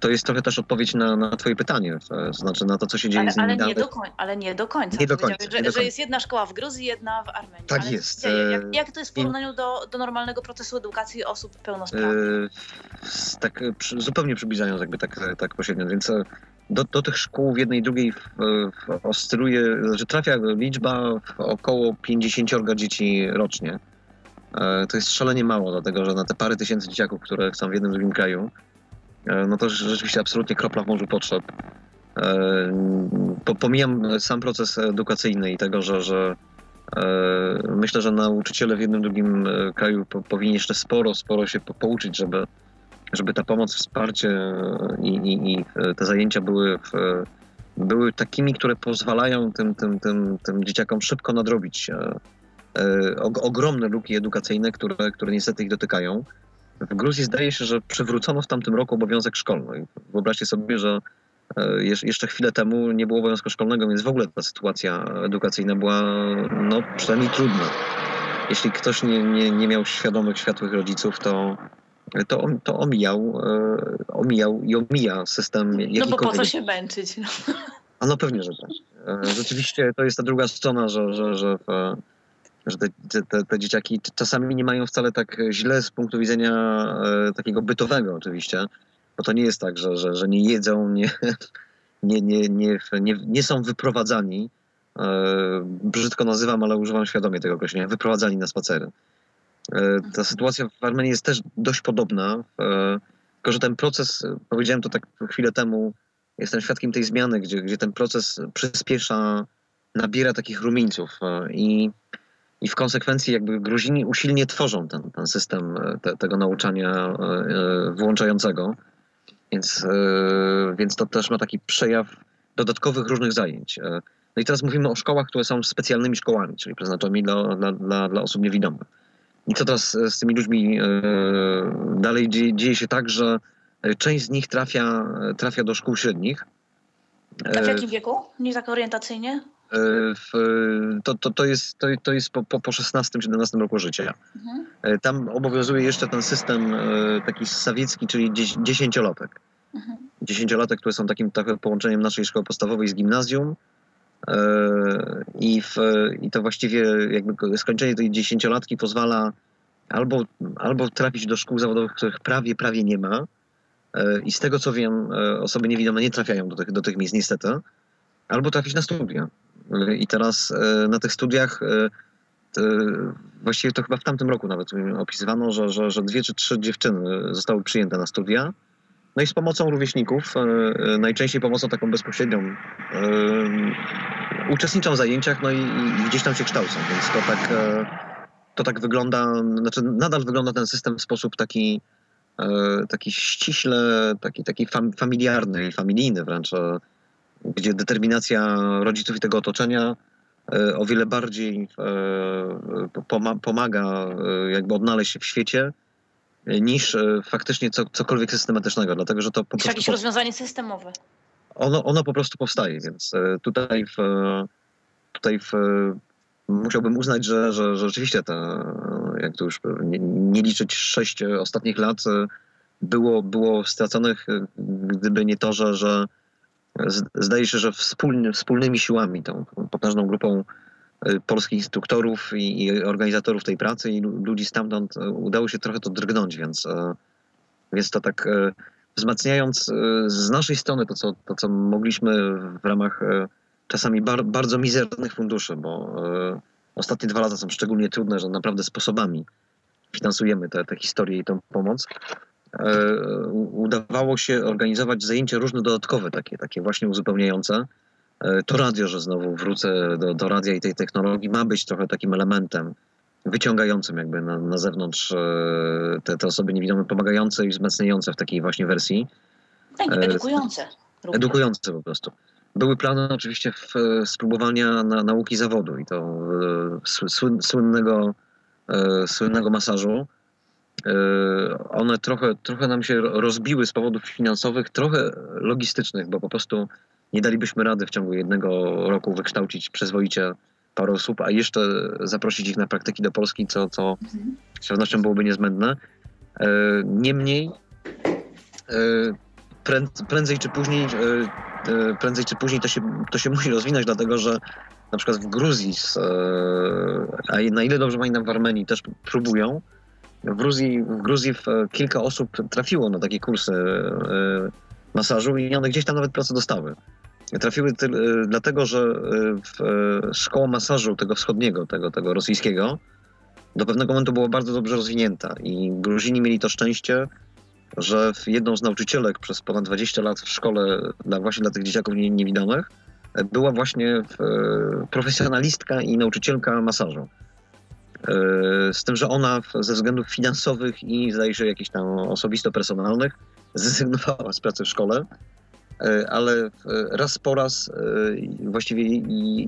to jest trochę też odpowiedź na, na twoje pytanie, to znaczy na to, co się dzieje ale, z nimi ale nie, do koń, ale nie do końca. Nie do końca, że, nie do że, jest jedna szkoła w Gruzji, jedna w Armenii. Tak ale jest. Jak, jak, to jest w porównaniu do, do normalnego procesu edukacji osób pełnosprawnych? tak zupełnie przybliżając jakby tak, tak pośrednio, więc e, do, do tych szkół w jednej i drugiej w, w oscyluje, znaczy trafia liczba około 50 dzieci rocznie. E, to jest szalenie mało, dlatego że na te parę tysięcy dzieciaków, które chcą w jednym drugim kraju, e, no to rzeczywiście absolutnie kropla w morzu potrzeb. E, pomijam sam proces edukacyjny i tego, że, że myślę, że nauczyciele w jednym drugim kraju powinni jeszcze sporo, sporo się pouczyć, żeby żeby ta pomoc, wsparcie i, i, i te zajęcia były, w, były takimi, które pozwalają tym, tym, tym, tym dzieciakom szybko nadrobić e, e, ogromne luki edukacyjne, które, które niestety ich dotykają. W Gruzji zdaje się, że przywrócono w tamtym roku obowiązek szkolny. Wyobraźcie sobie, że e, jeszcze chwilę temu nie było obowiązku szkolnego, więc w ogóle ta sytuacja edukacyjna była no, przynajmniej trudna. Jeśli ktoś nie, nie, nie miał świadomych, światłych rodziców, to, to, to omijał, e, omijał i omija system No bo po co się męczyć? No. A no pewnie, że tak. E, rzeczywiście to jest ta druga strona, że, że, że, że te, te, te dzieciaki czasami nie mają wcale tak źle z punktu widzenia e, takiego bytowego oczywiście, bo to nie jest tak, że, że, że nie jedzą, nie, nie, nie, nie, nie, nie są wyprowadzani, brzydko nazywam, ale używam świadomie tego określenia, wyprowadzani na spacery. E, ta sytuacja w Armenii jest też dość podobna, e, tylko że ten proces, powiedziałem to tak chwilę temu, jestem świadkiem tej zmiany, gdzie, gdzie ten proces przyspiesza, nabiera takich rumieńców e, i, i w konsekwencji jakby Gruzini usilnie tworzą ten, ten system te, tego nauczania włączającego. Więc, więc to też ma taki przejaw dodatkowych różnych zajęć. No i teraz mówimy o szkołach, które są specjalnymi szkołami, czyli przeznaczonymi dla, dla, dla, osób niewidomych. I co teraz e, z tymi ludźmi e, dalej dzieje, dzieje się tak, że e, część z nich trafia, trafia do szkół średnich. A w jakim wieku? Nie tak orientacyjnie? W, to, to, to jest, to, to jest po, po, po 16-17 roku życia. Mhm. Tam obowiązuje jeszcze ten system taki sawiecki, czyli dziesięciolatek. Mhm. Dziesięciolatek, które są takim trochę połączeniem naszej szkoły podstawowej z gimnazjum E, I, w, I to właściwie jakby skończenie tej dziesięciolatki pozwala albo, albo trafić do szkół zawodowych, których prawie, prawie nie ma. E, I z tego co wiem, e, osoby niewidome nie trafiają do tych, do tych miejsc niestety, albo trafić na studia. I teraz na tych studiach, właściwie to chyba w tamtym roku nawet opisywano, że, że, że dwie czy trzy dziewczyny zostały przyjęte na studia. No i z pomocą rówieśników, e, e, najczęściej pomocą taką bezpośrednią, e, uczestniczą w zajęciach, no i, i gdzieś tam się kształcą, więc to tak, to tak wygląda, znaczy nadal wygląda ten system w sposób taki, e, taki ściśle, taki, taki fam, familiarny familijny wręcz, e, gdzie determinacja rodziców i tego otoczenia e, o wiele bardziej pomaga jakby odnaleźć się w świecie, niż faktycznie co, cokolwiek systematycznego, dlatego że to po prostu... jakieś rozwiązanie systemowe. Ono, ono po prostu powstaje, więc tutaj w, tutaj w musiałbym uznać, że, że, że rzeczywiście to, jak tu już nie, nie, liczyć sześć ostatnich lat, było, było straconych, gdyby nie to, że, że zdaje się, że wspólny, wspólnymi siłami, tą potężną grupą y, polskich instruktorów i, i, organizatorów tej pracy i ludzi stamtąd y, udało się trochę to drgnąć, więc, y, więc to tak wzmacniając z naszej strony to co, to, co mogliśmy w ramach czasami bar, bardzo mizernych funduszy, bo ostatnie dwa lata są szczególnie trudne, że naprawdę sposobami finansujemy te, te historie i tę pomoc. E, udawało się organizować zajęcia różne dodatkowe, takie, takie właśnie uzupełniające. E, to radio, że znowu wrócę do, do radia i tej technologii, ma być trochę takim elementem wyciągającym jakby na, na zewnątrz te, te osoby niewidome, pomagające i wzmacniające w takiej właśnie wersji. Tak, edukujące. Edukujące po prostu. Były plany oczywiście w, spróbowania na, nauki zawodu i to e, słyn, słynnego, e, słynnego masażu. E, one trochę, trochę nam się rozbiły z powodów finansowych, trochę logistycznych, bo po prostu nie dalibyśmy rady w ciągu jednego roku wykształcić przyzwoicie parę osób, a jeszcze zaprosić ich na praktyki do Polski, co, co z pewnością byłoby niezbędne. Niemniej prędzej czy później E, prędzej czy później to się, to się musi rozwinąć, dlatego że na przykład w Gruzji, e, a na ile dobrze pamiętam w Armenii też próbują, w Gruzji, w Gruzji kilka osób trafiło na takie kursy e, masażu i one gdzieś tam nawet pracę dostały. Trafiły dlatego, że szkoła masażu tego wschodniego, tego, tego rosyjskiego, do pewnego momentu była bardzo dobrze rozwinięta i Gruzini mieli to szczęście, że jedną z nauczycielek przez ponad 20 lat w szkole dla, właśnie dla tych dzieciaków niewidomych była właśnie e, profesjonalistka i nauczycielka masażu. E, z tym, że ona ze względów finansowych i zdaje się jakichś tam osobisto-personalnych zrezygnowała z pracy w szkole, e, ale raz po raz właściwie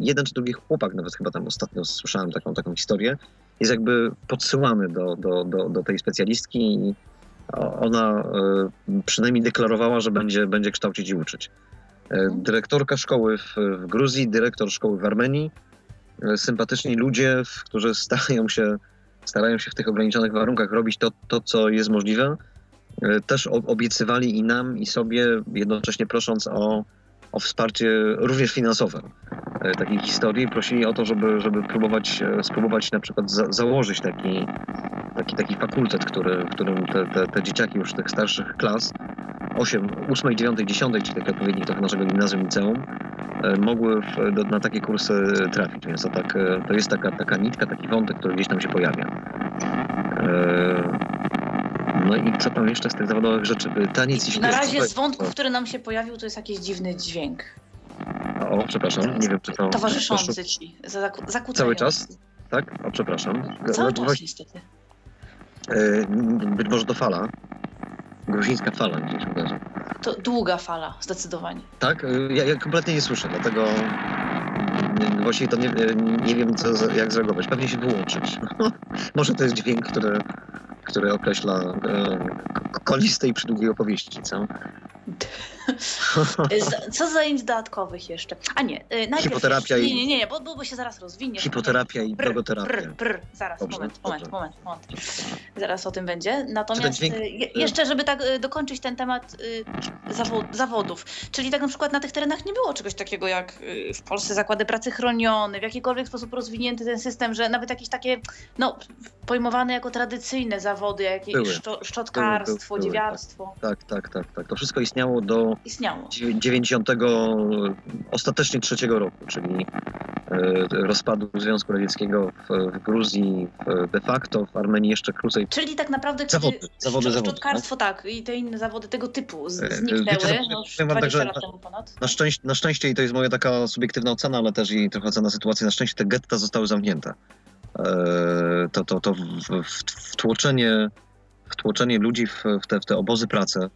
jeden czy drugi chłopak, nawet chyba tam ostatnio słyszałem taką, taką historię, jest jakby podsyłany do, do, do, do tej specjalistki i ona e, przynajmniej deklarowała, że będzie, będzie kształcić i uczyć. E. Dyrektorka szkoły w, w Gruzji, dyrektor szkoły w Armenii, e, sympatyczni ludzie, którzy starają się, starają się w tych ograniczonych warunkach robić to, to co jest możliwe, też obiecywali i nam, i sobie, jednocześnie prosząc o, o wsparcie również finansowe takiej historii. Prosili o to, żeby, żeby próbować, spróbować na przykład za, założyć taki, taki, taki fakultet, który, którym te, te, te dzieciaki już tych starszych klas, 8, 8, 9, 10, czyli taki odpowiednik trochę naszego gimnazjum, liceum, e, mogły w, do, na takie kursy trafić. Więc to, tak, e, to jest taka, taka nitka, taki wątek, który gdzieś tam się pojawia. E, no i co tam jeszcze z tych zawodowych rzeczy? Taniec i Na razie z wątków, który nam się pojawił, to jest jakiś dziwny dźwięk. O, przepraszam, nie wiem czy to... Towarzyszący ci, zakłócający. Cały czas? Tak? O, przepraszam. Cały czas niestety. Być może to fala. Gruzińska fala gdzieś uderzy. To długa fala, zdecydowanie. Tak? E, ja, ja kompletnie nie słyszę, dlatego właściwie to nie, nie wiem, co, jak zareagować. Pewnie się wyłączyć. może to jest dźwięk, który, który określa e, koliste i opowieści, co? Co z zajęć dodatkowych jeszcze? A nie, y, najpierw... Hipoterapia jeszcze, nie, nie, nie, bo, bo się zaraz rozwinie. Hipoterapia i drogoterapia. Prr, prr, zaraz, dobrze, moment, dobrze. moment, moment, moment. Zaraz o tym będzie. Natomiast dźwięk... Y, jeszcze, żeby tak y, dokończyć ten temat zawodów, czyli tak na przykład na tych terenach nie było czegoś takiego jak w Polsce zakłady pracy chronione, w jakikolwiek sposób rozwinięty ten system, że nawet jakieś takie, no, pojmowane jako tradycyjne zawody, jakieś były. szczotkarstwo, były, były, dziewiarstwo. Tak, tak, tak, tak. To wszystko istniało do istniało. 90 ostatecznie trzeciego roku, czyli e, rozpadu Związku Radzieckiego w, Gruzji, w, de facto w Armenii jeszcze krócej. Czyli tak naprawdę zawody, zawody, zawody, szczotkarstwo, tak? tak, i te inne zawody tego typu e, zniknęły Wiecie, no, 20 tak, lat temu ponad. Na szczęście, na szczęście, i to jest moja taka subiektywna ocena, ale też i trochę ocena sytuacji, na szczęście te getta zostały zamknięte. To, to, to wtłoczenie, wtłoczenie ludzi w, w, te, w te obozy pracy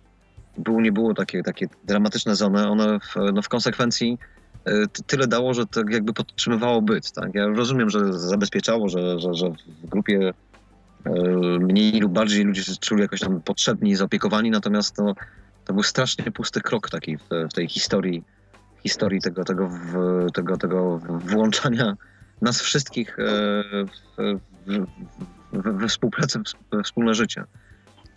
było, nie było takie, takie dramatyczne zone, one w, no w konsekwencji tyle dało, że to jakby podtrzymywało byt. Tak? Ja rozumiem, że zabezpieczało, że, że, że w grupie mniej lub bardziej ludzie się czuli jakoś tam potrzebni zaopiekowani, natomiast no, to był strasznie pusty krok taki w, w tej historii, historii tego, tego, w, tego, tego włączania nas wszystkich e, w, w, we współpracę, we wspólne życie.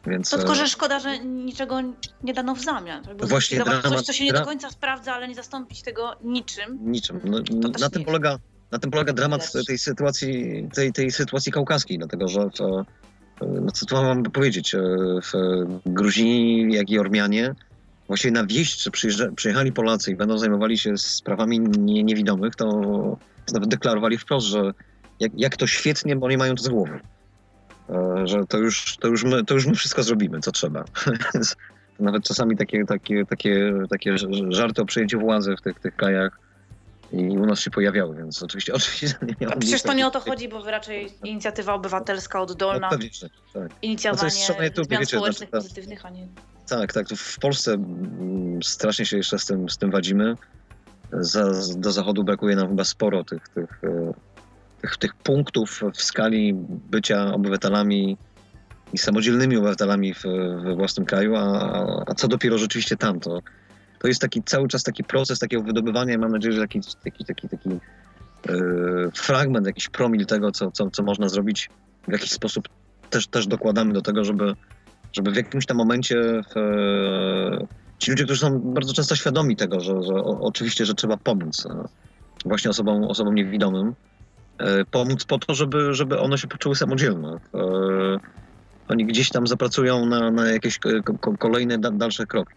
Więc, to tylko, e, że szkoda, że niczego nie dano w zamian. Właśnie dramat, coś, co się nie do końca sprawdza, ale nie zastąpić tego niczym. Niczym. No, na, tym polega, na tym polega dramat tej sytuacji, tej, tej sytuacji kaukaskiej, dlatego że w, no co tu mam powiedzieć, e, w Gruzini, jak i Ormianie, właściwie na wieś, czy przyjechali Polacy i będą zajmowali się sprawami nie, niewidomych, to nawet deklarowali wprost, że jak, jak to świetnie, bo nie mają to z głowy. E, że to już, to, już my, to już my wszystko zrobimy, co trzeba. nawet czasami takie, takie, takie, takie żarty o przejęciu władzy w tych, tych krajach i u nas się pojawiały, więc oczywiście, oczywiście nie miało A przecież to nie o to chodzi, bo raczej inicjatywa obywatelska oddolna, no, pewnie, tak. inicjowanie no tu, zmian wiecie, społecznych znaczy, pozytywnych, a nie... Tak, tak, w Polsce mm, strasznie się jeszcze z tym, z tym wadzimy. Za, do zachodu brakuje nam chyba sporo tych, tych, e, tych, tych punktów w skali bycia obywatelami i samodzielnymi obywatelami w, we własnym kraju, a, a co dopiero rzeczywiście tam, to to jest taki cały czas taki proces takiego wydobywania mam nadzieję, że taki, taki, taki, taki yy, fragment, jakiś promil tego, co, co, co można zrobić, w jakiś sposób też, też dokładamy do tego, żeby, żeby w jakimś tam momencie e, ci ludzie, którzy są bardzo często świadomi tego, że, że oczywiście, że trzeba pomóc e, właśnie osobom, osobom niewidomym, e, pomóc po to, żeby, żeby one się poczuły samodzielne. Oni gdzieś tam zapracują na, na jakieś kolejne dalsze kroki.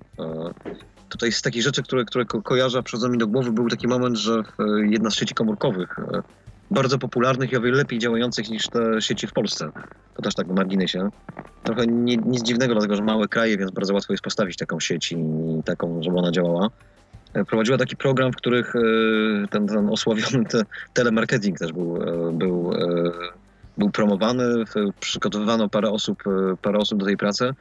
Tutaj z takich rzeczy, które, które ko kojarzę, przychodzą mi do głowy, był taki moment, że jedna z sieci komórkowych, e, bardzo popularnych i o wiele lepiej działających niż te sieci w Polsce, to też tak w marginesie, trochę nie, nic dziwnego, dlatego że małe kraje, więc bardzo łatwo jest postawić taką sieć i taką, żeby ona działała. E, prowadziła taki program, w których e, ten, ten osławiony te, telemarketing też był, był, był promowany, przygotowywano parę osób, parę osób do tej pracy,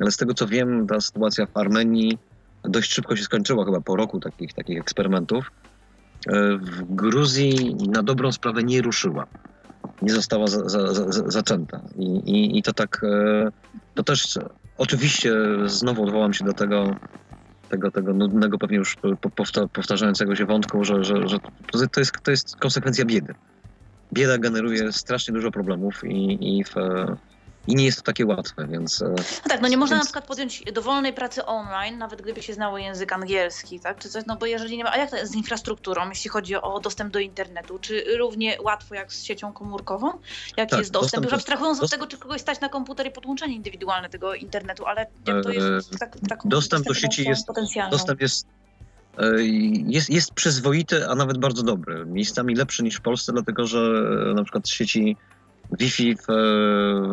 ale z tego co wiem, ta sytuacja w Armenii dość szybko się skończyło, chyba po roku takich, takich eksperymentów. E, w Gruzji na dobrą sprawę nie ruszyła. Nie została za, za, za, zaczęta. I, i, I, to tak, e, to też oczywiście znowu odwołam się do tego, tego, tego nudnego, pewnie już powtarzającego się wątku, że, że, że to, jest, to jest konsekwencja biedy. Bieda generuje strasznie dużo problemów i, i w, i nie jest to takie łatwe, więc... E, no tak, no nie można więc... na przykład podjąć dowolnej pracy online, nawet gdyby się znało język angielski, tak, czy coś, no bo jeżeli nie ma... A jak to jest z infrastrukturą, jeśli chodzi o dostęp do internetu? Czy równie łatwo jak z siecią komórkową? Jak tak, jest dostęp? dostęp Już abstrahując dostęp... od tego, czy kogoś stać na komputer i podłączenie indywidualne tego internetu, ale jak to jest tak, taką Dostęp do sieci jest... Dostęp jest e, jest, jest przyzwoity, a nawet bardzo dobry. Miejscami lepszy niż w Polsce, dlatego że na przykład sieci Wi-Fi w,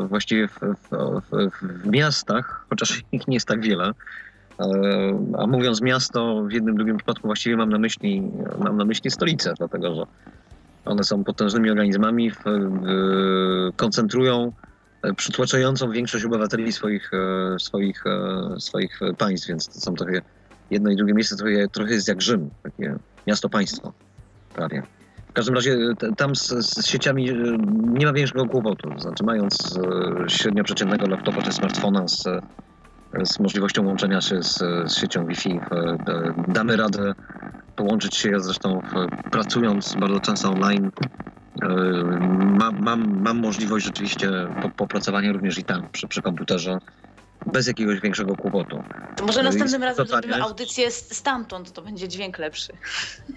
właściwie w, w, w, miastach, chociaż ich nie jest tak wiele. A mówiąc miasto, w jednym, drugim przypadku właściwie mam na myśli, mam na myśli stolicę, dlatego że one są potężnymi organizmami, koncentrują przytłaczającą większość obywateli swoich, swoich, swoich państw, więc to są trochę jedno i drugie miejsce trochę, trochę jest jak Rzym, takie miasto-państwo prawie. W każdym razie e, tam z, z, sieciami e, nie ma większego kłopotu. Znaczy, mając e, średnio przeciętnego laptopa czy smartfona z, z możliwością łączenia się z, z siecią Wi-Fi, damy radę połączyć się. Ja zresztą pracując bardzo często online, mam, mam, mam możliwość rzeczywiście popracowania również i tam przy, przy komputerze bez jakiegoś większego kłopotu. To może następnym razem zrobimy audycję stamtąd, to będzie dźwięk lepszy.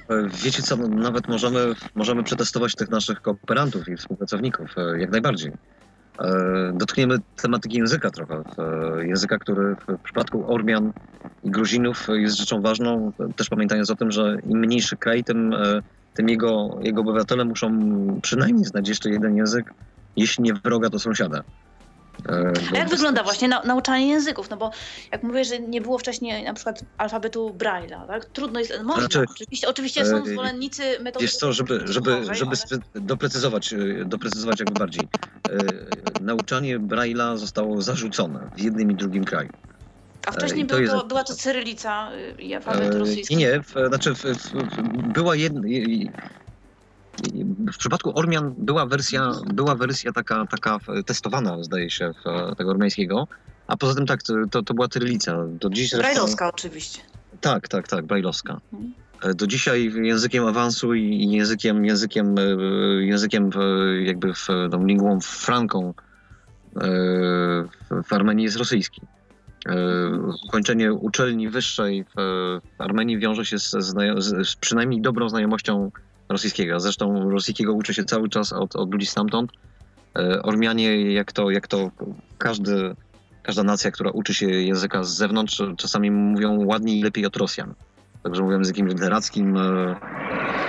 E, wiecie co, nawet możemy, możemy przetestować tych naszych kooperantów i współpracowników, e, jak najbardziej. Dotkniemy tematyki języka trochę. Języka, który w przypadku Ormian i Gruzinów jest rzeczą ważną, też pamiętając o tym, że im mniejszy kraj, tym, tym jego, jego obywatele muszą przynajmniej znać jeszcze jeden język, jeśli nie wroga, to sąsiada. E, A jak wygląda właśnie na, nauczanie języków? No bo jak mówię, że nie było wcześniej na przykład alfabetu Braille'a, tak? Trudno jest, można, Znaczy, oczywiście, oczywiście są e, zwolennicy metody Wiesz co, żeby, żeby, żeby ale- doprecyzować, e, doprecyzować jakby bardziej. Nauczanie Braille'a zostało zarzucone w jednym i drugim kraju. A wcześniej był to, była to cyrylica i alfabet rosyjski. Nie, nie, w, znaczy w, w, była jedna... W przypadku Ormian była wersja, była wersja taka, taka testowana, zdaje się, w, tego ormiańskiego, a poza tym tak, to, to była cyrylica. Do dziś zresztą- Brajlowska oczywiście. Tak, tak, tak, brajlowska. Mhm. E, Do dzisiaj językiem awansu i językiem, językiem, e, językiem e, jakby w, tą lingwą franką w- Armenii jest rosyjski. Ukończenie uczelni wyższej w, Armenii wiąże się z, z, z przynajmniej dobrą znajomością rosyjskiego. Zresztą rosyjskiego uczy się cały czas od, od ludzi stamtąd. E, Ormianie, jak to, jak to każdy, każda nacja, która uczy się języka z zewnątrz, czasami mówią ładniej i lepiej od Rosjan. Także mówią językiem literackim. e,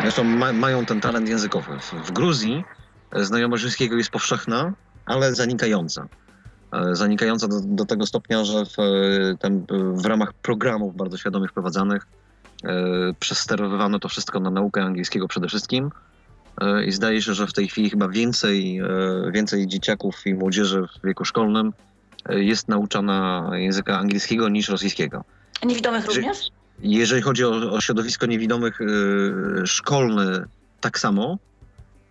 Zresztą ma, mają ten talent językowy. W, w Gruzji e, znajomość rosyjskiego jest powszechna, ale zanikająca. Zanikająca do, do tego stopnia, że w, tam, w ramach programów bardzo świadomych wprowadzanych przesterowywano to wszystko na naukę angielskiego przede wszystkim. E, I zdaje się, że w tej chwili chyba więcej, e, więcej dzieciaków i młodzieży w wieku szkolnym e, jest nauczana języka angielskiego niż rosyjskiego. A niewidomych również? Jeżeli chodzi o, o środowisko niewidomych szkolne, tak samo.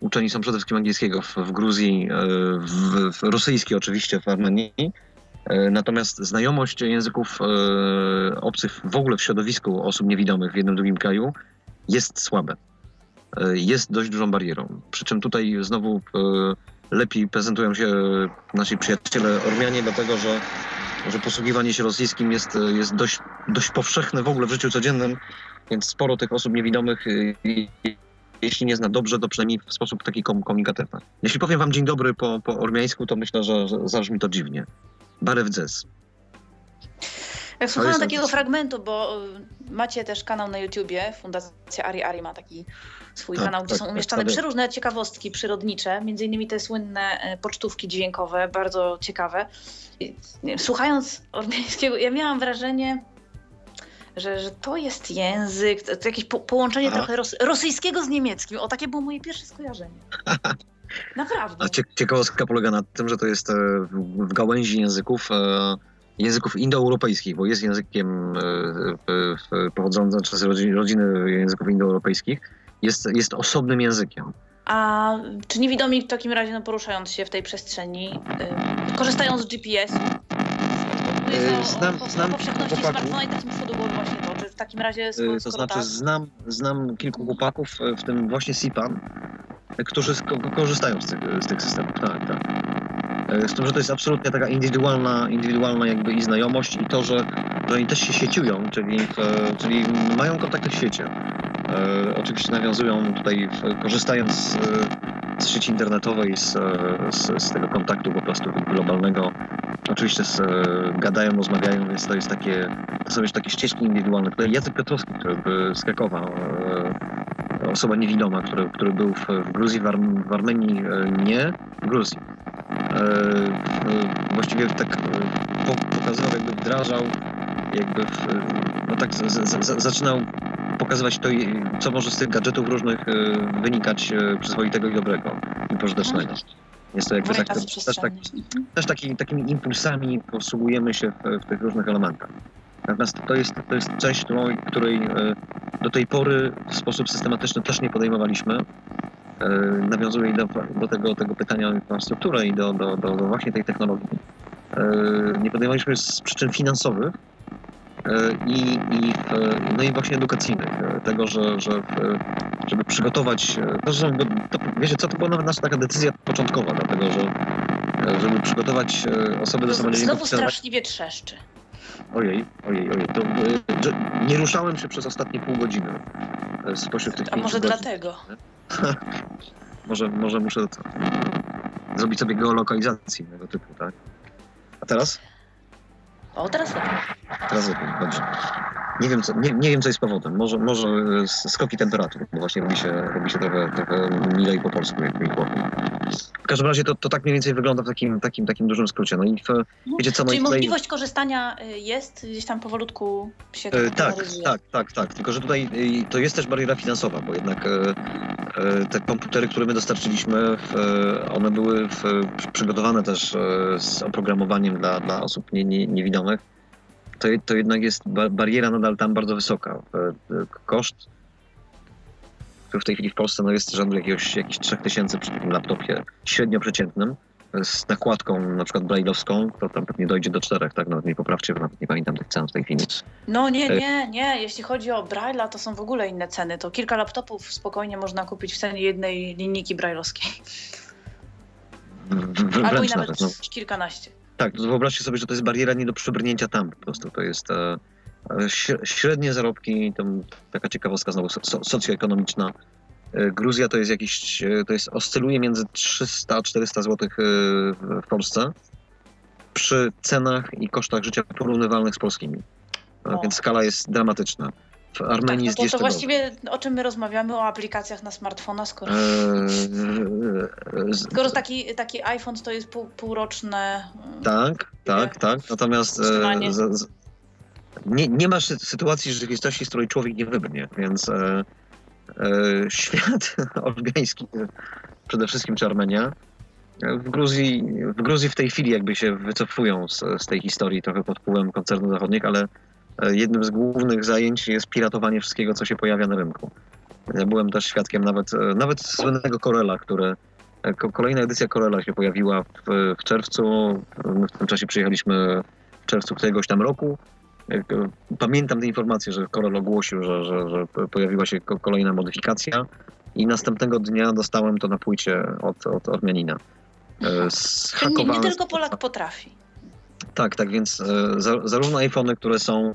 Uczeni są przede wszystkim angielskiego w, w Gruzji, w, w rosyjski oczywiście w Armenii. Y, Natomiast znajomość języków y, obcych w ogóle w środowisku osób niewidomych w jednym drugim kraju jest słabe. Y, Jest dość dużą barierą. Przy czym tutaj znowu lepiej prezentują się nasi przyjaciele Ormianie, dlatego że że posługiwanie się rosyjskim jest, jest dość, dość powszechne w ogóle w życiu codziennym, więc sporo tych osób niewidomych, jeśli nie zna dobrze, to przynajmniej w sposób taki kom- komunikatywny. Jeśli powiem wam dzień dobry po, po ormiańsku, to myślę, że, że zabrzmi to dziwnie. Barew dzes. Jak słuchałam takiego fragmentu, bo y, macie też kanał na YouTubie, Fundacja Ari Ari ma taki swój Tak, kanał, gdzie tak, są tak, umieszczane tak. przeróżne ciekawostki przyrodnicze, między innymi te słynne y, pocztówki dźwiękowe, bardzo ciekawe. Słuchając ormiańskiego, ja miałam wrażenie, że, że to jest język, to, jakieś po, połączenie Aha. trochę ros, rosyjskiego z niemieckim. O, takie było moje pierwsze skojarzenie. Naprawdę. A cie, ciekawostka polega na tym, że to jest e, w, gałęzi języków, e, języków indoeuropejskich, bo jest językiem e, pochodzącym z rodziny, języków indoeuropejskich, jest, jest osobnym językiem. A czy niewidomi w takim razie, no, poruszając się w tej przestrzeni, korzystają z GPS-u? Znam- znam chłopaków. smartfona w takim razie skoro, Y, To znaczy tak, znam, znam kilku chłopaków, e, w tym właśnie Sipan, e, którzy korzystają z tych, z tych systemów. Tak, tak. Z tym, że to jest absolutnie taka indywidualna, indywidualna jakby i znajomość i to, że, że oni też się sieciują, czyli, czyli mają kontakty w świecie. Oczywiście nawiązują tutaj, korzystając z, sieci internetowej, z, z, z tego kontaktu po prostu globalnego. Oczywiście z, gadają, rozmawiają, więc to jest takie, to są już takie ścieżki indywidualne. Tutaj Jacek Piotrowski, który z Krakowa, e, osoba niewidoma, który, który był w, w Gruzji, w, w Armenii e, nie, w Gruzji. E, właściwie tak po- pokazywał, jakby wdrażał, jakby w, no tak z, z, zaczynał pokazywać to, co może z tych gadżetów różnych e, wynikać e, przyzwoitego i dobrego i pożytecznego. Jest to jakby tak, też, tak. Mhm. też taki, takimi impulsami posługujemy się w, w tych różnych elementach. Natomiast to jest, to jest część, której e, do tej pory w sposób systematyczny też nie podejmowaliśmy. E, Nawiązuję i do, do tego, tego pytania o infrastrukturę i do, do, do, do właśnie tej technologii. Nie podejmowaliśmy z przyczyn finansowych i, i, w, no i właśnie edukacyjnych. e, Tego, że, że żeby przygotować, e, to, że, to, wiecie co, to była nawet nasza taka decyzja początkowa, dlatego że e, żeby przygotować e, osoby do samodzielnego Znowu straszliwie trzeszczy. Ojej, ojej, ojej. To, e, nie ruszałem się przez ostatnie pół godziny e, spośród tych A może godzin. dlatego? Może, może muszę to, zrobić sobie geolokalizację tego typu, tak? A teraz? O, teraz lepiej. Teraz lepiej, dobrze. Nie wiem, co, nie, nie wiem, co jest powodem. Może, może skoki temperatur, bo właśnie robi się, robi się trochę, trochę milej po polsku, jak mi W każdym razie to, to tak mniej więcej wygląda w takim, takim, takim dużym skrócie. No i w, wiecie co, Czyli możliwość korzystania y, jest, gdzieś tam powolutku się E, tak, tak, tak, tak. Tylko, że tutaj e, to jest też bariera finansowa, bo jednak e, e, te komputery, które my dostarczyliśmy, e, one były przygotowane też e, z oprogramowaniem dla, dla osób nie, nie, niewidomych. To, to jednak jest ba bariera nadal tam bardzo wysoka. E, e, Koszt, który w tej chwili w Polsce no, jest rzędu jakiegoś, jakichś 3000 przy takim laptopie średnio przeciętnym e, z nakładką na przykład braille'owską, to tam pewnie dojdzie do czterech, tak? Nawet nie poprawcie, bo nawet nie pamiętam tych cen w tej chwili. No nie, E, nie, nie. Jeśli chodzi o Braille'a, to są w ogóle inne ceny. To kilka laptopów spokojnie można kupić w cenie jednej linijki brailleowskiej. W- Albo i nawet nawet, no. kilkanaście. Tak, to wyobraźcie sobie, że to jest bariera nie do przebrnięcia tam po prostu. To jest e, e, śre- średnie zarobki, to m- taka ciekawostka znowu so, socjoekonomiczna. E, Gruzja to jest jakiś, e, to jest, oscyluje między 300 a 400 zł w w Polsce przy cenach i kosztach życia porównywalnych z polskimi. E, O. Więc skala jest dramatyczna. W Tak, Armenii no jest to, to właściwie o czym my rozmawiamy? O aplikacjach na smartfona, skoro. E, e, z- skoro taki, taki iPhone to jest pół, półroczne. mm, Tak, tak, tak. Natomiast e, z, z, nie, nie ma sy- sytuacji rzeczywistości, z której człowiek nie wybrnie, więc e, e, świat afgański, przede wszystkim czy Armenia, e, w Gruzji, w Gruzji w tej chwili jakby się wycofują z, z tej historii trochę pod wpływem koncernów zachodnich, ale e, jednym z głównych zajęć jest piratowanie wszystkiego, co się pojawia na rynku. Ja byłem też świadkiem nawet, e, nawet słynnego Corella, który e, ko- kolejna edycja Corella się pojawiła w, w czerwcu. My w tym czasie przyjechaliśmy w czerwcu któregoś tam roku. E, Pamiętam te informacje, że Corel ogłosił, że, że, że pojawiła się ko- kolejna modyfikacja i następnego dnia dostałem to na płycie od, od Ormianina. E, nie, nie tylko Polak potrafi. tak, tak, więc e, za, zarówno iPhony, które są,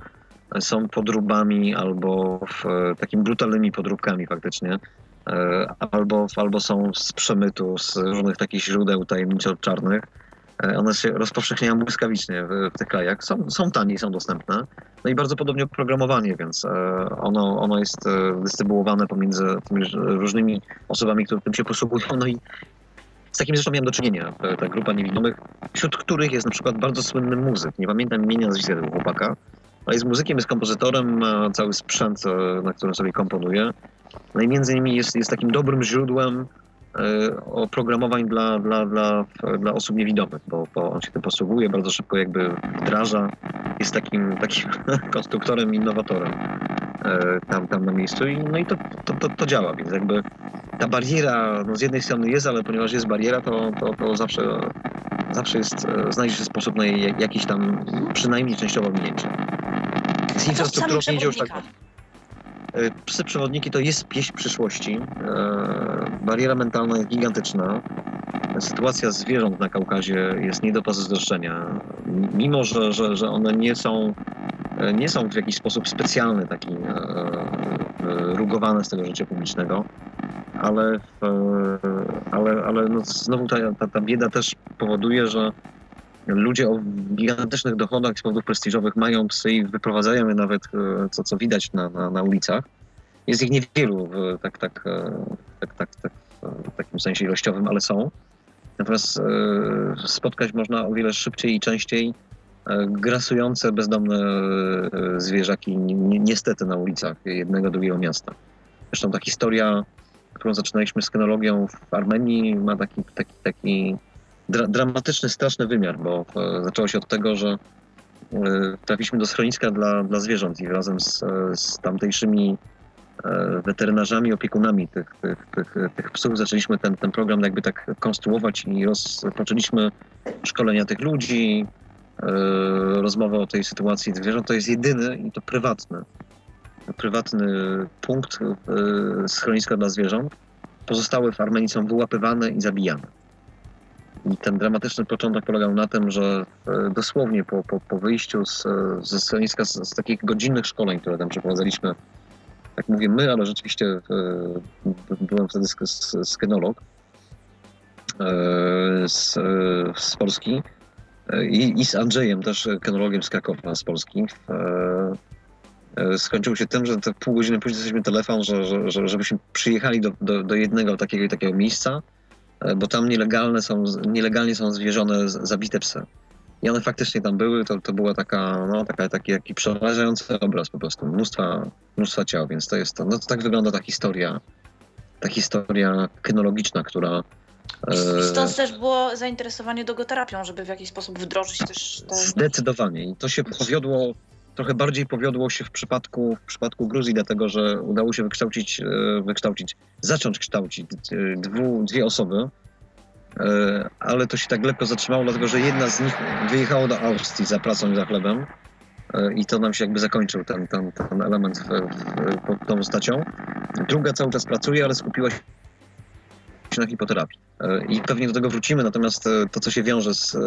są podróbami albo w, takimi brutalnymi podróbkami faktycznie, albo, albo są z przemytu, z różnych takich źródeł tajemniczo czarnych, one się rozpowszechniają błyskawicznie w, w tych krajach. Są, są tanie i są dostępne. No i bardzo podobnie oprogramowanie, więc e, ono, ono jest e, dystrybuowane pomiędzy różnymi osobami, które tym się posługują. No i z takim zresztą miałem do czynienia, e, ta grupa niewidomych, wśród których jest na przykład bardzo słynny muzyk. Nie pamiętam imienia nazwiska tego chłopaka, ale jest muzykiem, jest kompozytorem, ma cały sprzęt, e, na którym sobie komponuje. No i między innymi jest, jest takim dobrym źródłem e, oprogramowań dla, dla, dla, dla osób niewidomych, bo, bo on się tym posługuje, bardzo szybko jakby wdraża, jest takim, takim konstruktorem, innowatorem e, tam, tam na miejscu i, no i to, to, to, to działa, więc jakby ta bariera no z jednej strony jest, ale ponieważ jest bariera, to, to, to zawsze, zawsze jest, e, znajdzie się sposób na jej jak- jakiś tam przynajmniej częściowo minięcie. Z infrastrukturą nie idzie już tak. Przewodnikami? E, Psy przewodniki to jest pieśń przyszłości. E, Bariera mentalna jest gigantyczna. Sytuacja zwierząt na Kaukazie jest nie do pozazdroszczenia. Mimo, że, że, że one nie są, e, nie są w jakiś sposób specjalny, taki rugowane z tego życia publicznego, ale, ale, ale no znowu ta, ta, ta bieda też powoduje, że ludzie o gigantycznych dochodach z powodów prestiżowych mają psy i wyprowadzają je nawet, e, co, co widać na, na, na ulicach. Jest ich niewielu w, tak, tak, e, tak, tak, tak, w takim sensie ilościowym, ale są. Natomiast e, spotkać można o wiele szybciej i częściej grasujące bezdomne zwierzaki ni- ni- niestety na ulicach jednego, drugiego miasta. Zresztą ta historia, którą zaczynaliśmy z kynologią w Armenii ma taki, taki, taki dra dramatyczny, straszny wymiar, bo e, zaczęło się od tego, że e, trafiliśmy do schroniska dla, dla zwierząt i razem z, e, z tamtejszymi weterynarzami, opiekunami tych, tych, tych, tych psów zaczęliśmy ten, ten program jakby tak konstruować i rozpoczęliśmy szkolenia tych ludzi, rozmowę o tej sytuacji zwierząt. To jest jedyny i to prywatny, prywatny punkt schroniska dla zwierząt. Pozostałe w Armenii są wyłapywane i zabijane. I ten dramatyczny początek polegał na tym, że e, dosłownie po, po, po wyjściu z, ze schroniska, z, z takich godzinnych szkoleń, które tam przeprowadzaliśmy, tak mówię my, ale rzeczywiście e, byłem wtedy sk- sk- skenolog e, z, e, z Polski e, i, z Andrzejem, też kenologiem z Krakowa z Polski. E, e, skończył się tym, że te pół godziny później dostaliśmy telefon, że, że, że, żebyśmy przyjechali do, do, do jednego takiego takiego miejsca, e, bo tam nielegalne są, nielegalnie są zwierzone zabite psy. I one faktycznie tam były, to, to była taka, no, taka, taki, taki przerażający obraz po prostu, mnóstwa, mnóstwa ciał, więc to jest to, no to tak wygląda ta historia, ta historia kynologiczna, która... I e, stąd też było zainteresowanie dogoterapią, żeby w jakiś sposób wdrożyć też te... Zdecydowanie. I to się powiodło, trochę bardziej powiodło się w przypadku, w przypadku Gruzji, dlatego że udało się wykształcić, e, wykształcić zacząć kształcić e, dwu, dwie osoby, e, ale to się tak lekko zatrzymało, dlatego że jedna z nich wyjechała do Austrii za pracą i za chlebem i to nam się jakby zakończył ten, ten, ten element w, w, tą postacią. Druga cały czas pracuje, ale skupiła się na hipoterapii. E, I pewnie do tego wrócimy, natomiast e, to, co się wiąże z, e,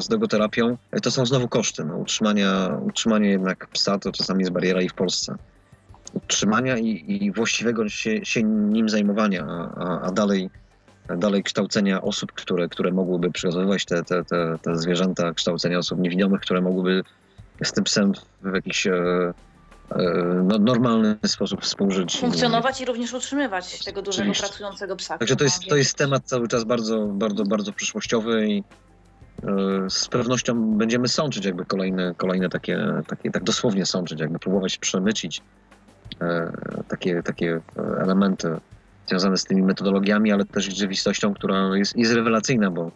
z dogoterapią, to są znowu koszty. No, utrzymania, utrzymanie jednak psa to czasami jest bariera i w Polsce. Utrzymania i, i właściwego się, się nim zajmowania, a, a, dalej, dalej kształcenia osób, które, które mogłyby przygotowywać te, te, te, te zwierzęta, kształcenia osób niewidomych, które mogłyby z tym psem w jakiś no, normalny sposób współżyć. Funkcjonować i również utrzymywać tego dużego Oczywiście. pracującego psa. Także to jest, ma to jest temat cały czas bardzo, bardzo, bardzo przyszłościowy i e, z pewnością będziemy sączyć jakby kolejne, kolejne takie, takie, tak dosłownie sączyć, jakby próbować przemycić e, takie, takie elementy związane z tymi metodologiami, ale też rzeczywistością, która jest, jest rewelacyjna, bo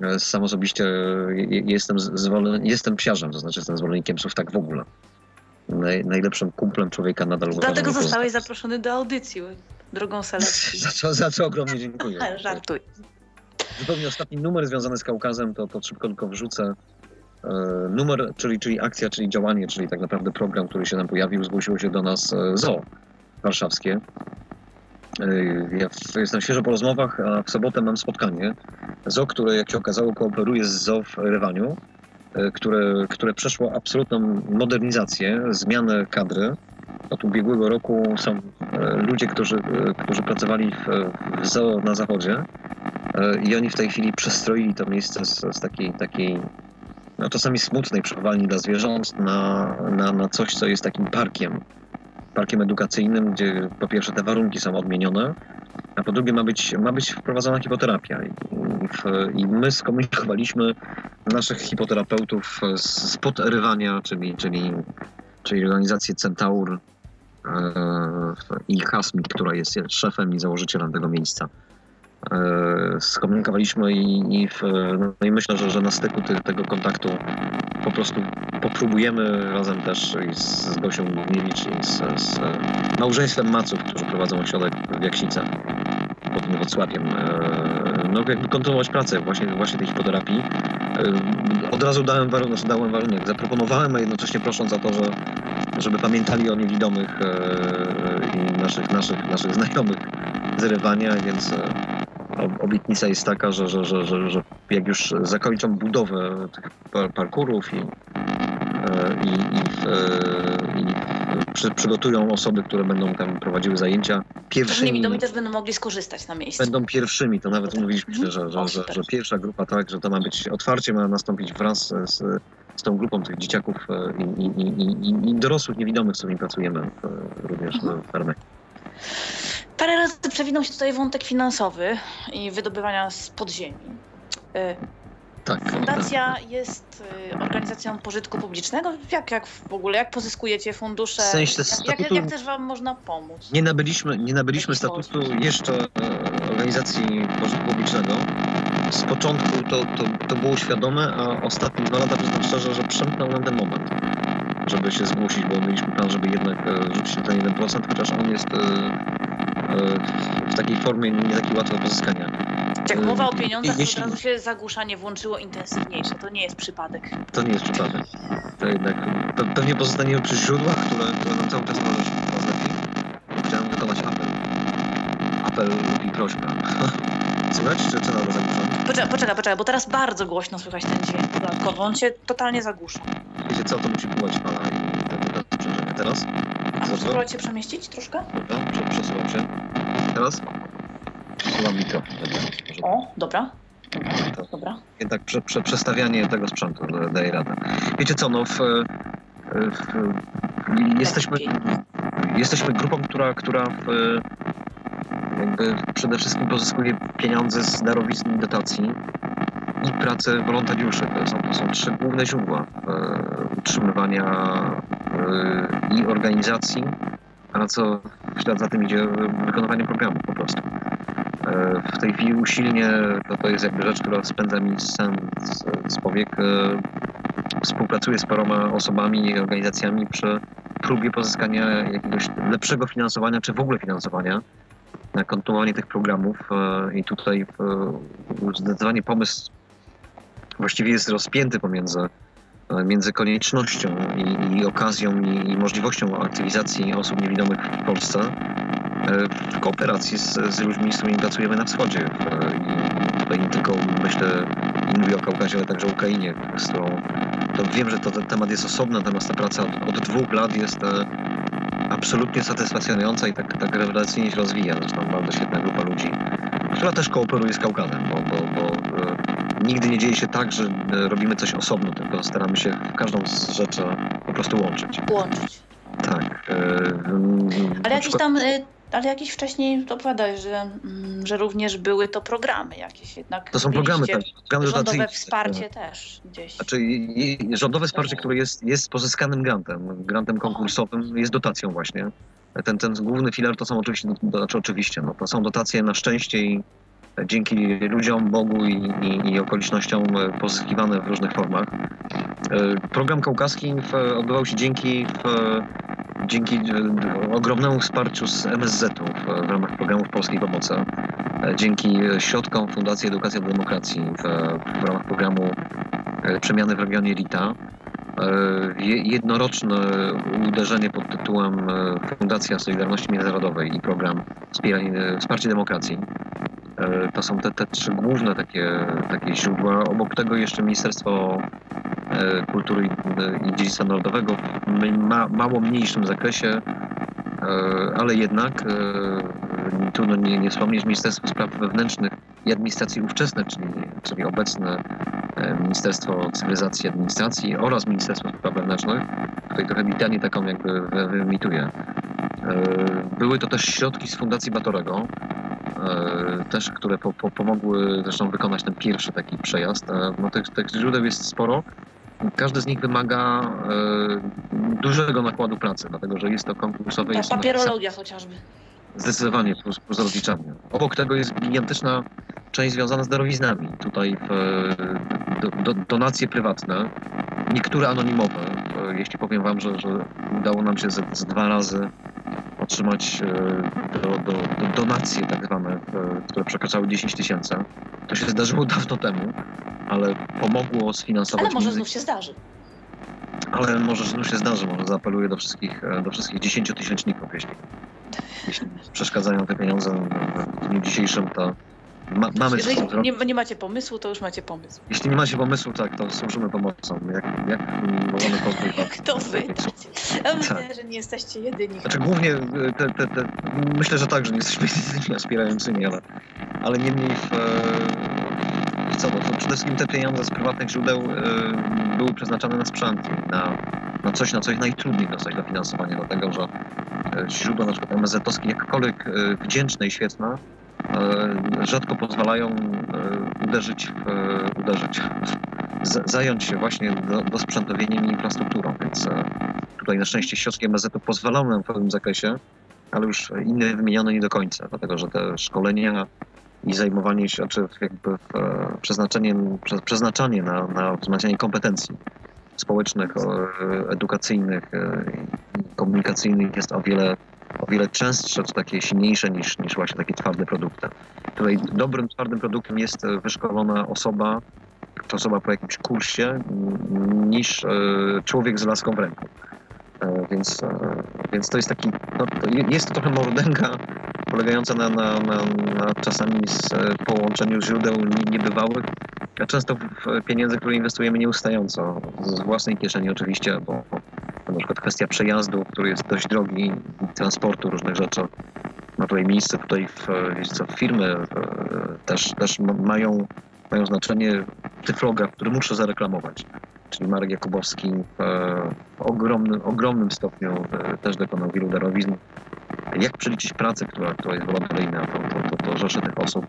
e, sam osobiście je- je- jestem, z- zwolen, jestem psiarzem, to znaczy jestem zwolennikiem psów tak w ogóle. Naj, najlepszym kumplem człowieka nadal uważam, Dlatego zostałeś zaproszony do audycji drogą selekcji. Za co, za co ogromnie dziękuję. Żartuj. Zupełnie ostatni numer związany z Kaukazem, to, to szybko tylko wrzucę. E, numer, czyli, czyli akcja, czyli działanie, czyli tak naprawdę program, który się nam pojawił, zgłosiło się do nas e, ZOO warszawskie. E, Ja jestem świeżo po rozmowach, a w sobotę mam spotkanie. ZOO, które jak się okazało kooperuje z ZOO w Rywaniu, które, które przeszło absolutną modernizację, zmianę kadry. Od ubiegłego roku są e, ludzie, którzy, e, którzy pracowali w, w na zachodzie, E, I oni w tej chwili przestroili to miejsce z, z takiej, takiej no czasami smutnej przechowalni dla zwierząt na, na, na coś, co jest takim parkiem. Parkiem edukacyjnym, gdzie po pierwsze te warunki są odmienione, a po drugie ma być, ma być wprowadzona hipoterapia. I, w, I my skomunikowaliśmy naszych hipoterapeutów z- spod Rywania, czyli, czyli, czyli organizację Centaur e, i Hasmit, która jest szefem i założycielem tego miejsca skomunikowaliśmy i, i, w, no i myślę, że, że na styku ty, tego kontaktu po prostu popróbujemy razem też z, z Gosią Górniewicz i z, z małżeństwem Maców, którzy prowadzą ośrodek w Jaksicach pod Wrocławiem, e, no jakby kontynuować pracę właśnie, właśnie tej hipoterapii. E, Od razu dałem warunek, znaczy dałem warunek, zaproponowałem, a jednocześnie prosząc o to, że, żeby pamiętali o niewidomych e, i naszych, naszych, naszych znajomych z Rywania, więc e, obietnica jest taka, że, że, że, że, że jak już zakończą budowę tych par- parkurów i, e, i, i, e, i przy, przygotują osoby, które będą tam prowadziły zajęcia, pierwszymi niewidomi też będą mogli skorzystać na miejscu. będą pierwszymi, to nawet Tak. mówiliśmy, że, że, że, super. że pierwsza grupa, tak, że to ma być otwarcie, ma nastąpić wraz z, z tą grupą tych dzieciaków e, i, i, i, i, dorosłych niewidomych, z którymi pracujemy również Mhm. w fermie. Parę razy przewinął się tutaj wątek finansowy i wydobywania z podziemi. Y, Tak. Fundacja jest y, organizacją pożytku publicznego. Jak, jak w ogóle, jak pozyskujecie fundusze? W sensie jak, jak, statutu- jak też wam można pomóc? Nie nabyliśmy, nie nabyliśmy statutu jeszcze e, organizacji pożytku publicznego. Z początku to, to, to było świadome, a ostatnie dwa lata przyznam szczerze, że przemknął nam ten moment, żeby się zgłosić, bo mieliśmy plan, żeby jednak e, rzucić na ten 1%, chociaż on jest e, e, w takiej formie nie taki łatwy do pozyskania. Jak mowa o pieniądzach, to od jeśli- razu się zagłuszanie włączyło intensywniejsze. To nie jest przypadek. To nie jest przypadek. To jednak pe pewnie pozostaniemy przy źródłach, które, które nam cały czas towarzyszą. Chciałem wykonać apel. Apel i prośbę. Słychać, czy, czy nadal? Poczekaj, poczekaj, poczekaj, bo teraz bardzo głośno słychać ten dźwięk dodatkowo. On się totalnie zagłusza. Wiecie co, to musi pływać fala i sprzężenia. Teraz? A spróbować się przemieścić troszkę? Dobra, prze, przesuwam się. Teraz? Przesuwam mikro. Dobra, może O, dobra. to, Dobra. jednak prze, prze, przestawianie tego sprzętu da- daje radę. Wiecie co, no w, w, jesteśmy, jesteśmy grupą, która, która w, jakby przede wszystkim pozyskuje pieniądze z darowizn dotacji i pracy wolontariuszy. To są, to są trzy główne źródła e, utrzymywania e, i organizacji, a co w ślad za tym idzie wykonywanie programu po prostu. E, w tej chwili usilnie, to, to jest jakby rzecz, która spędza mi sen z, z powiek, e, współpracuję z paroma osobami i organizacjami przy próbie pozyskania jakiegoś lepszego finansowania, czy w ogóle finansowania na kontynuowanie tych programów e, i tutaj e, zdecydowanie pomysł właściwie jest rozpięty pomiędzy e, między koniecznością i, i okazją i, i, możliwością aktywizacji osób niewidomych w Polsce w kooperacji z, z ludźmi, z którymi pracujemy na wschodzie. I tutaj nie tylko myślę i mówię o Kaukazie, ale także o Ukrainie, z którą to wiem, że to, ten temat jest osobny, natomiast ta praca od, od dwóch lat jest absolutnie satysfakcjonująca i tak, tak rewelacyjnie się rozwija. Zresztą bardzo świetna grupa ludzi, która też kooperuje z Kaukazem, bo, bo, bo e, nigdy nie dzieje się tak, że e, robimy coś osobno, tylko staramy się każdą z rzeczy po prostu łączyć. Łączyć. Tak. E, Ale jakiś tam e, ale jakieś wcześniej opowiadałeś, że, mm, że również były to programy jakieś jednak. To są programy, tak. Programy rządowe wsparcie też gdzieś. Znaczy rządowe wsparcie, które jest, jest pozyskanym grantem, grantem konkursowym, jest dotacją właśnie. Ten, ten główny filar to są oczywiście, znaczy oczywiście, no, to są dotacje na szczęście i dzięki ludziom, Bogu i, i, i okolicznościom pozyskiwane w różnych formach. E, program kaukaski odbywał się dzięki w, dzięki e, ogromnemu wsparciu z MSZ-u w ramach programów Polskiej Pomocy, e, dzięki środkom Fundacji Edukacja do Demokracji w, w ramach programu e, Przemiany w regionie RITA, jednoroczne uderzenie pod tytułem Fundacja Solidarności Międzynarodowej i program Wsparcie Demokracji. To są te, te trzy główne takie, takie źródła. Obok tego jeszcze Ministerstwo E, kultury i Dziedzictwa Narodowego ma, mało mniejszym zakresie, e, ale jednak e, trudno nie, nie wspomnieć Ministerstwo Spraw Wewnętrznych i Administracji ówczesne, czyli, czyli obecne Ministerstwo Cywilizacji i Administracji oraz Ministerstwo Spraw Wewnętrznych. Tutaj trochę litanię taką jakby wymituje. Były to też środki z Fundacji Batorego, też, które po, po, pomogły zresztą wykonać ten pierwszy taki przejazd. No, tych, tych źródeł jest sporo. Każdy z nich wymaga e, dużego nakładu pracy, dlatego że jest to konkursowe. Ta papierologia chociażby. Zdecydowanie plus, plus rozliczanie. Obok tego jest gigantyczna część związana z darowiznami. Tutaj w, e, do, do, donacje prywatne, niektóre anonimowe. E, jeśli powiem Wam, że, że udało nam się z, z dwa razy otrzymać do, do, do donacje tak zwane, które przekraczały 10 tysięcy. To się zdarzyło dawno temu, ale pomogło sfinansować... Ale może znów się zdarzy. Ale może znów się zdarzy, może zaapeluję do wszystkich, e, do wszystkich 10 tysięczników, jeśli, jeśli przeszkadzają te pieniądze w dniu dzisiejszym, to ma, mamy Jeżeli nie, nie, macie pomysłu, to już macie pomysł. Jeśli nie macie pomysłu, tak, to służymy pomocą. Jak, jak możemy pozbyć? Jak to wydać? Ja myślę, tak. że nie jesteście jedyni. Znaczy głównie te, te, te, myślę, że tak, że nie jesteśmy jedynymi aspirającymi, ale, ale niemniej w, w co, no, to przede wszystkim te pieniądze z prywatnych źródeł y, były przeznaczane na sprzęt, na, na coś, na co ich najtrudniej dostać dofinansowanie, dlatego że e, źródła na przykład MSZ-owskie, jakkolwiek y, wdzięczne i świetne, E, rzadko pozwalają uderzyć, uderzyć zająć się właśnie do, dosprzętowieniem i infrastrukturą, więc tutaj na szczęście środki MSZ-u pozwalają nam w pewnym zakresie, ale już inne wymienione nie do końca, dlatego że te szkolenia i zajmowanie się, czy jakby przeznaczenie, przeznaczanie na, na wzmacnianie kompetencji społecznych, edukacyjnych, komunikacyjnych jest o wiele o wiele częstsze, takie silniejsze niż, niż właśnie takie twarde produkty. Tutaj dobrym, twardym produktem jest e, wyszkolona osoba, czy osoba po jakimś kursie, niż e, człowiek z laską w ręku. E, więc, więc to jest taki, no, jest to trochę mordęga polegająca na, na, na, na czasami z połączeniu źródeł niebywałych, a często w pieniędzy, które inwestujemy nieustająco, z własnej kieszeni oczywiście, bo na przykład kwestia przejazdu, który jest dość drogi, transportu różnych rzeczy. Ma tutaj miejsce, tutaj w, co, firmy też, też mają, mają znaczenie tyfloga, który muszę zareklamować. Czyli Marek Jakubowski, w ogromnym, ogromnym stopniu też dokonał wielu darowizn. Jak przeliczyć pracę, która, która jest wolontarijna, to, to, to, to rzesze tych osób,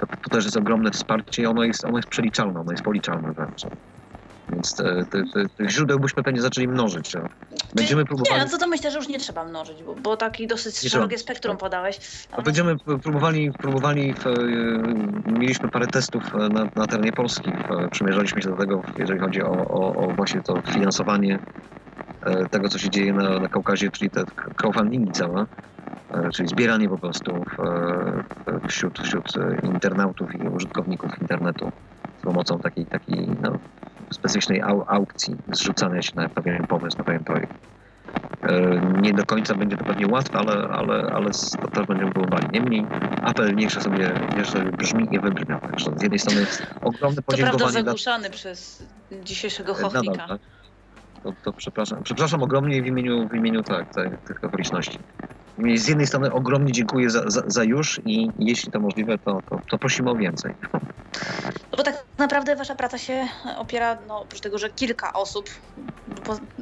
to, to też jest ogromne wsparcie i ono jest, ono jest przeliczalne, ono jest policzalne wręcz. Więc te, te, te, tych źródeł byśmy pewnie zaczęli mnożyć. Będziemy próbowali... Nie, no to, to myślę, że już nie trzeba mnożyć, bo, bo taki dosyć Nie szerokie trzeba. spektrum podałeś. No będziemy próbowali, próbowali w, e, mieliśmy parę testów na, na terenie Polski, w, przymierzaliśmy się do tego, jeżeli chodzi o, o, o właśnie to finansowanie e, tego, co się dzieje na, na Kaukazie, czyli te crowdfundingi całe, e, czyli zbieranie po prostu wśród, wśród internautów i użytkowników internetu z pomocą takiej, takiej no, specyficznej au, aukcji, zrzucania się na pewien pomysł, na pewien projekt. E, Nie do końca będzie to pewnie łatwe, ale, ale, ale to też będziemy próbowali. Niemniej apel niech się sobie, sobie brzmi i wybrzmia. Także z jednej strony ogromne To prawda podziękowanie dla zagłuszany przez dzisiejszego nadal, chochnika. tak? To, to przepraszam. Przepraszam ogromnie w imieniu, w imieniu tak, tak, tych okoliczności. Z jednej strony ogromnie dziękuję za, za, za już i jeśli to możliwe, to, to, to prosimy o więcej. No bo tak naprawdę wasza praca się opiera, no oprócz tego, że kilka osób,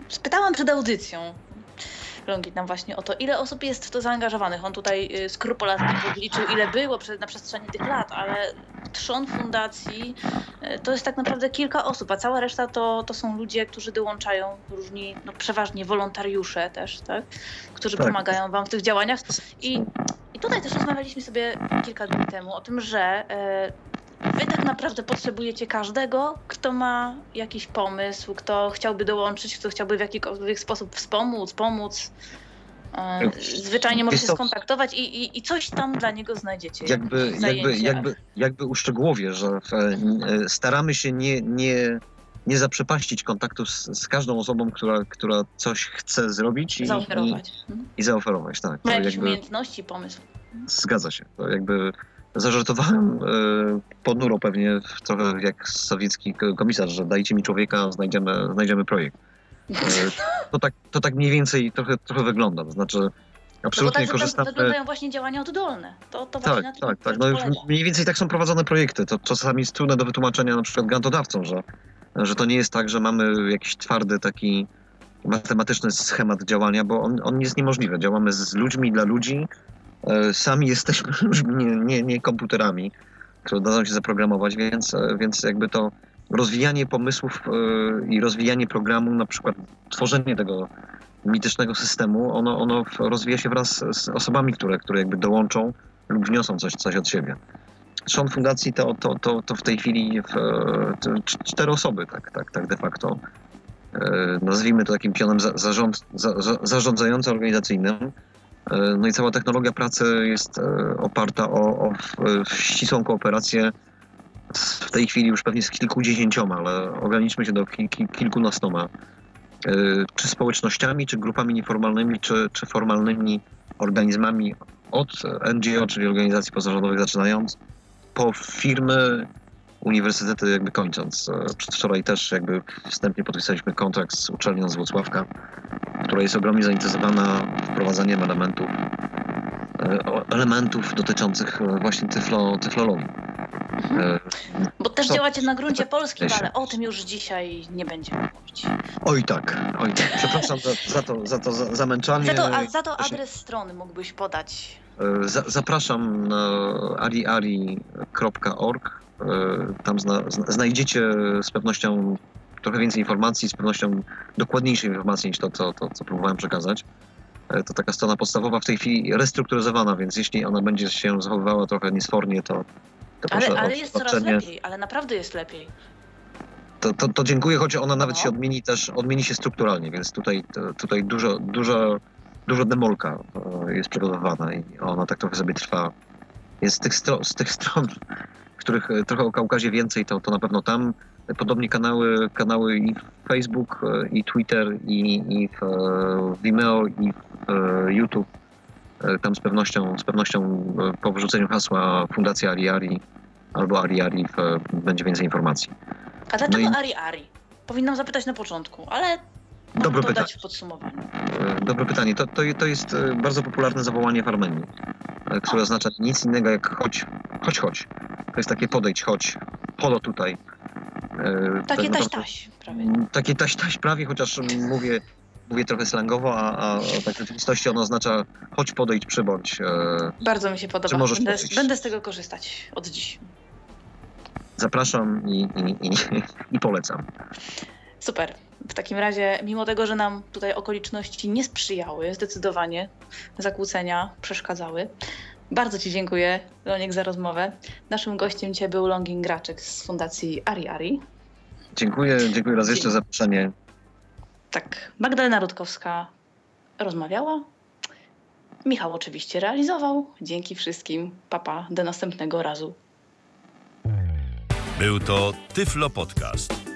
spytałam przed audycją Longit nam właśnie o to, ile osób jest w to zaangażowanych. On tutaj y, skrupulatnie podliczył, ile było na przestrzeni tych lat, ale trzon fundacji y, to jest tak naprawdę kilka osób, a cała reszta to, to są ludzie, którzy dołączają, różni, no przeważnie wolontariusze też, tak? Którzy Tak. pomagają wam w tych działaniach. I, I tutaj też rozmawialiśmy sobie kilka dni temu o tym, że e, wy tak naprawdę potrzebujecie każdego, kto ma jakiś pomysł, kto chciałby dołączyć, kto chciałby w jakikolwiek sposób wspomóc, pomóc. E, zwyczajnie może się skontaktować i, i, i coś tam dla niego znajdziecie. jakby, jakby, jakby, jakby uszczegółowię, że w, e, staramy się nie, nie, nie zaprzepaścić kontaktu z, z każdą osobą, która, która coś chce zrobić i, i, Zaoferować. Mhm. i zaoferować. Tak. Ma jakieś umiejętności, pomysł. zgadza się. To jakby zażartowałem e, ponuro pewnie trochę jak sowiecki komisarz, że dajcie mi człowieka, znajdziemy, znajdziemy projekt. E, to, tak, to tak mniej więcej trochę, trochę wygląda. To znaczy No absolutnie tak korzystamy... wyglądają właśnie działania oddolne. To, to Tak, tak, tak. No, mniej więcej tak są prowadzone projekty. To czasami jest trudne do wytłumaczenia na przykład grantodawcom, że, że to nie jest tak, że mamy jakiś twardy taki matematyczny schemat działania, bo on, on jest niemożliwy. Działamy z ludźmi dla ludzi. E, Sami jesteśmy nie, nie, nie komputerami, które dadzą się zaprogramować, więc, e, więc jakby to rozwijanie pomysłów e, i rozwijanie programu, na przykład tworzenie tego mitycznego systemu, ono, ono rozwija się wraz z osobami, które, które jakby dołączą lub wniosą coś, coś od siebie. Trzon fundacji to, to, to, to w tej chwili w, to cz- cztery osoby, tak, tak, tak de facto. Nazwijmy to takim pionem za, zarząd, za, za, zarządzająco-organizacyjnym. E, No i cała technologia pracy jest e, oparta o, o ścisłą kooperację w tej chwili już pewnie z kilkudziesięcioma, ale ograniczmy się do kil, kil, kilkunastoma. E, Czy społecznościami, czy grupami nieformalnymi, czy, czy formalnymi organizmami od NGO, czyli organizacji pozarządowych zaczynając, po firmy, uniwersytety jakby kończąc. E, Przedwczoraj też jakby wstępnie podpisaliśmy kontrakt z uczelnią z Włocławka, która jest ogromnie zainteresowana wprowadzaniem elementów e, elementów dotyczących e, właśnie tyflo, tyflologii. Mhm. Bo też Co? działacie na gruncie polskim, ale o tym już dzisiaj nie będziemy mówić. Oj tak, oj tak. Przepraszam za, za to, za to za, zamęczanie. Za to, a za to adres strony mógłbyś podać. Za, zapraszam na ariari.org. E, Tam zna, zna- znajdziecie z pewnością trochę więcej informacji, z pewnością dokładniejszej informacji niż to, co, to, co próbowałem przekazać. E, To taka strona podstawowa w tej chwili restrukturyzowana, więc jeśli ona będzie się zachowywała trochę niesfornie, to, to proszę Ale, o ale jest coraz lepiej, ale naprawdę jest lepiej. To, to, to dziękuję, choć ona nawet No. się odmieni też, odmieni się strukturalnie, więc tutaj, tutaj dużo, dużo, dużo demolka e, jest przygotowana i ona tak trochę sobie trwa. Więc z tych, stro, z tych stron, których e, trochę o Kaukazie więcej, to, to na pewno tam. Podobnie kanały, kanały i Facebook, e, i Twitter, i, i w, e, Vimeo, i w YouTube. Tam z pewnością, z pewnością po wyrzuceniu hasła Fundacja Ariari albo Ariari w, będzie więcej informacji. A dlaczego No i- Ari Ari? Powinnam zapytać na początku, ale Dobre dodać pytanie. w podsumowaniu. E, Dobre pytanie. To, to, to jest e, bardzo popularne zawołanie w Armenii, e, które oznacza nic innego jak chodź, chodź, chodź. To jest takie podejdź, chodź, holo tutaj. Takie tak taś taś prawie. Takie taś taś prawie, chociaż mówię, mówię trochę slangowo, a, a tak w rzeczywistości ono oznacza chodź, podejdź, przybądź. Bardzo mi się podoba. Możesz Będę, powiedzieć? będę z tego korzystać od dziś. zapraszam i, i, i, i polecam. Super. W takim razie, mimo tego, że nam tutaj okoliczności nie sprzyjały, zdecydowanie zakłócenia przeszkadzały. Bardzo Ci dziękuję, Loniek, za rozmowę. Naszym gościem dzisiaj był Longin Graczek z Fundacji Ari Ari. Dziękuję, dziękuję raz jeszcze za zaproszenie. Tak, Magdalena Rutkowska rozmawiała. Michał oczywiście realizował. Dzięki wszystkim. Papa, do następnego razu. Był to Tyflo Podcast.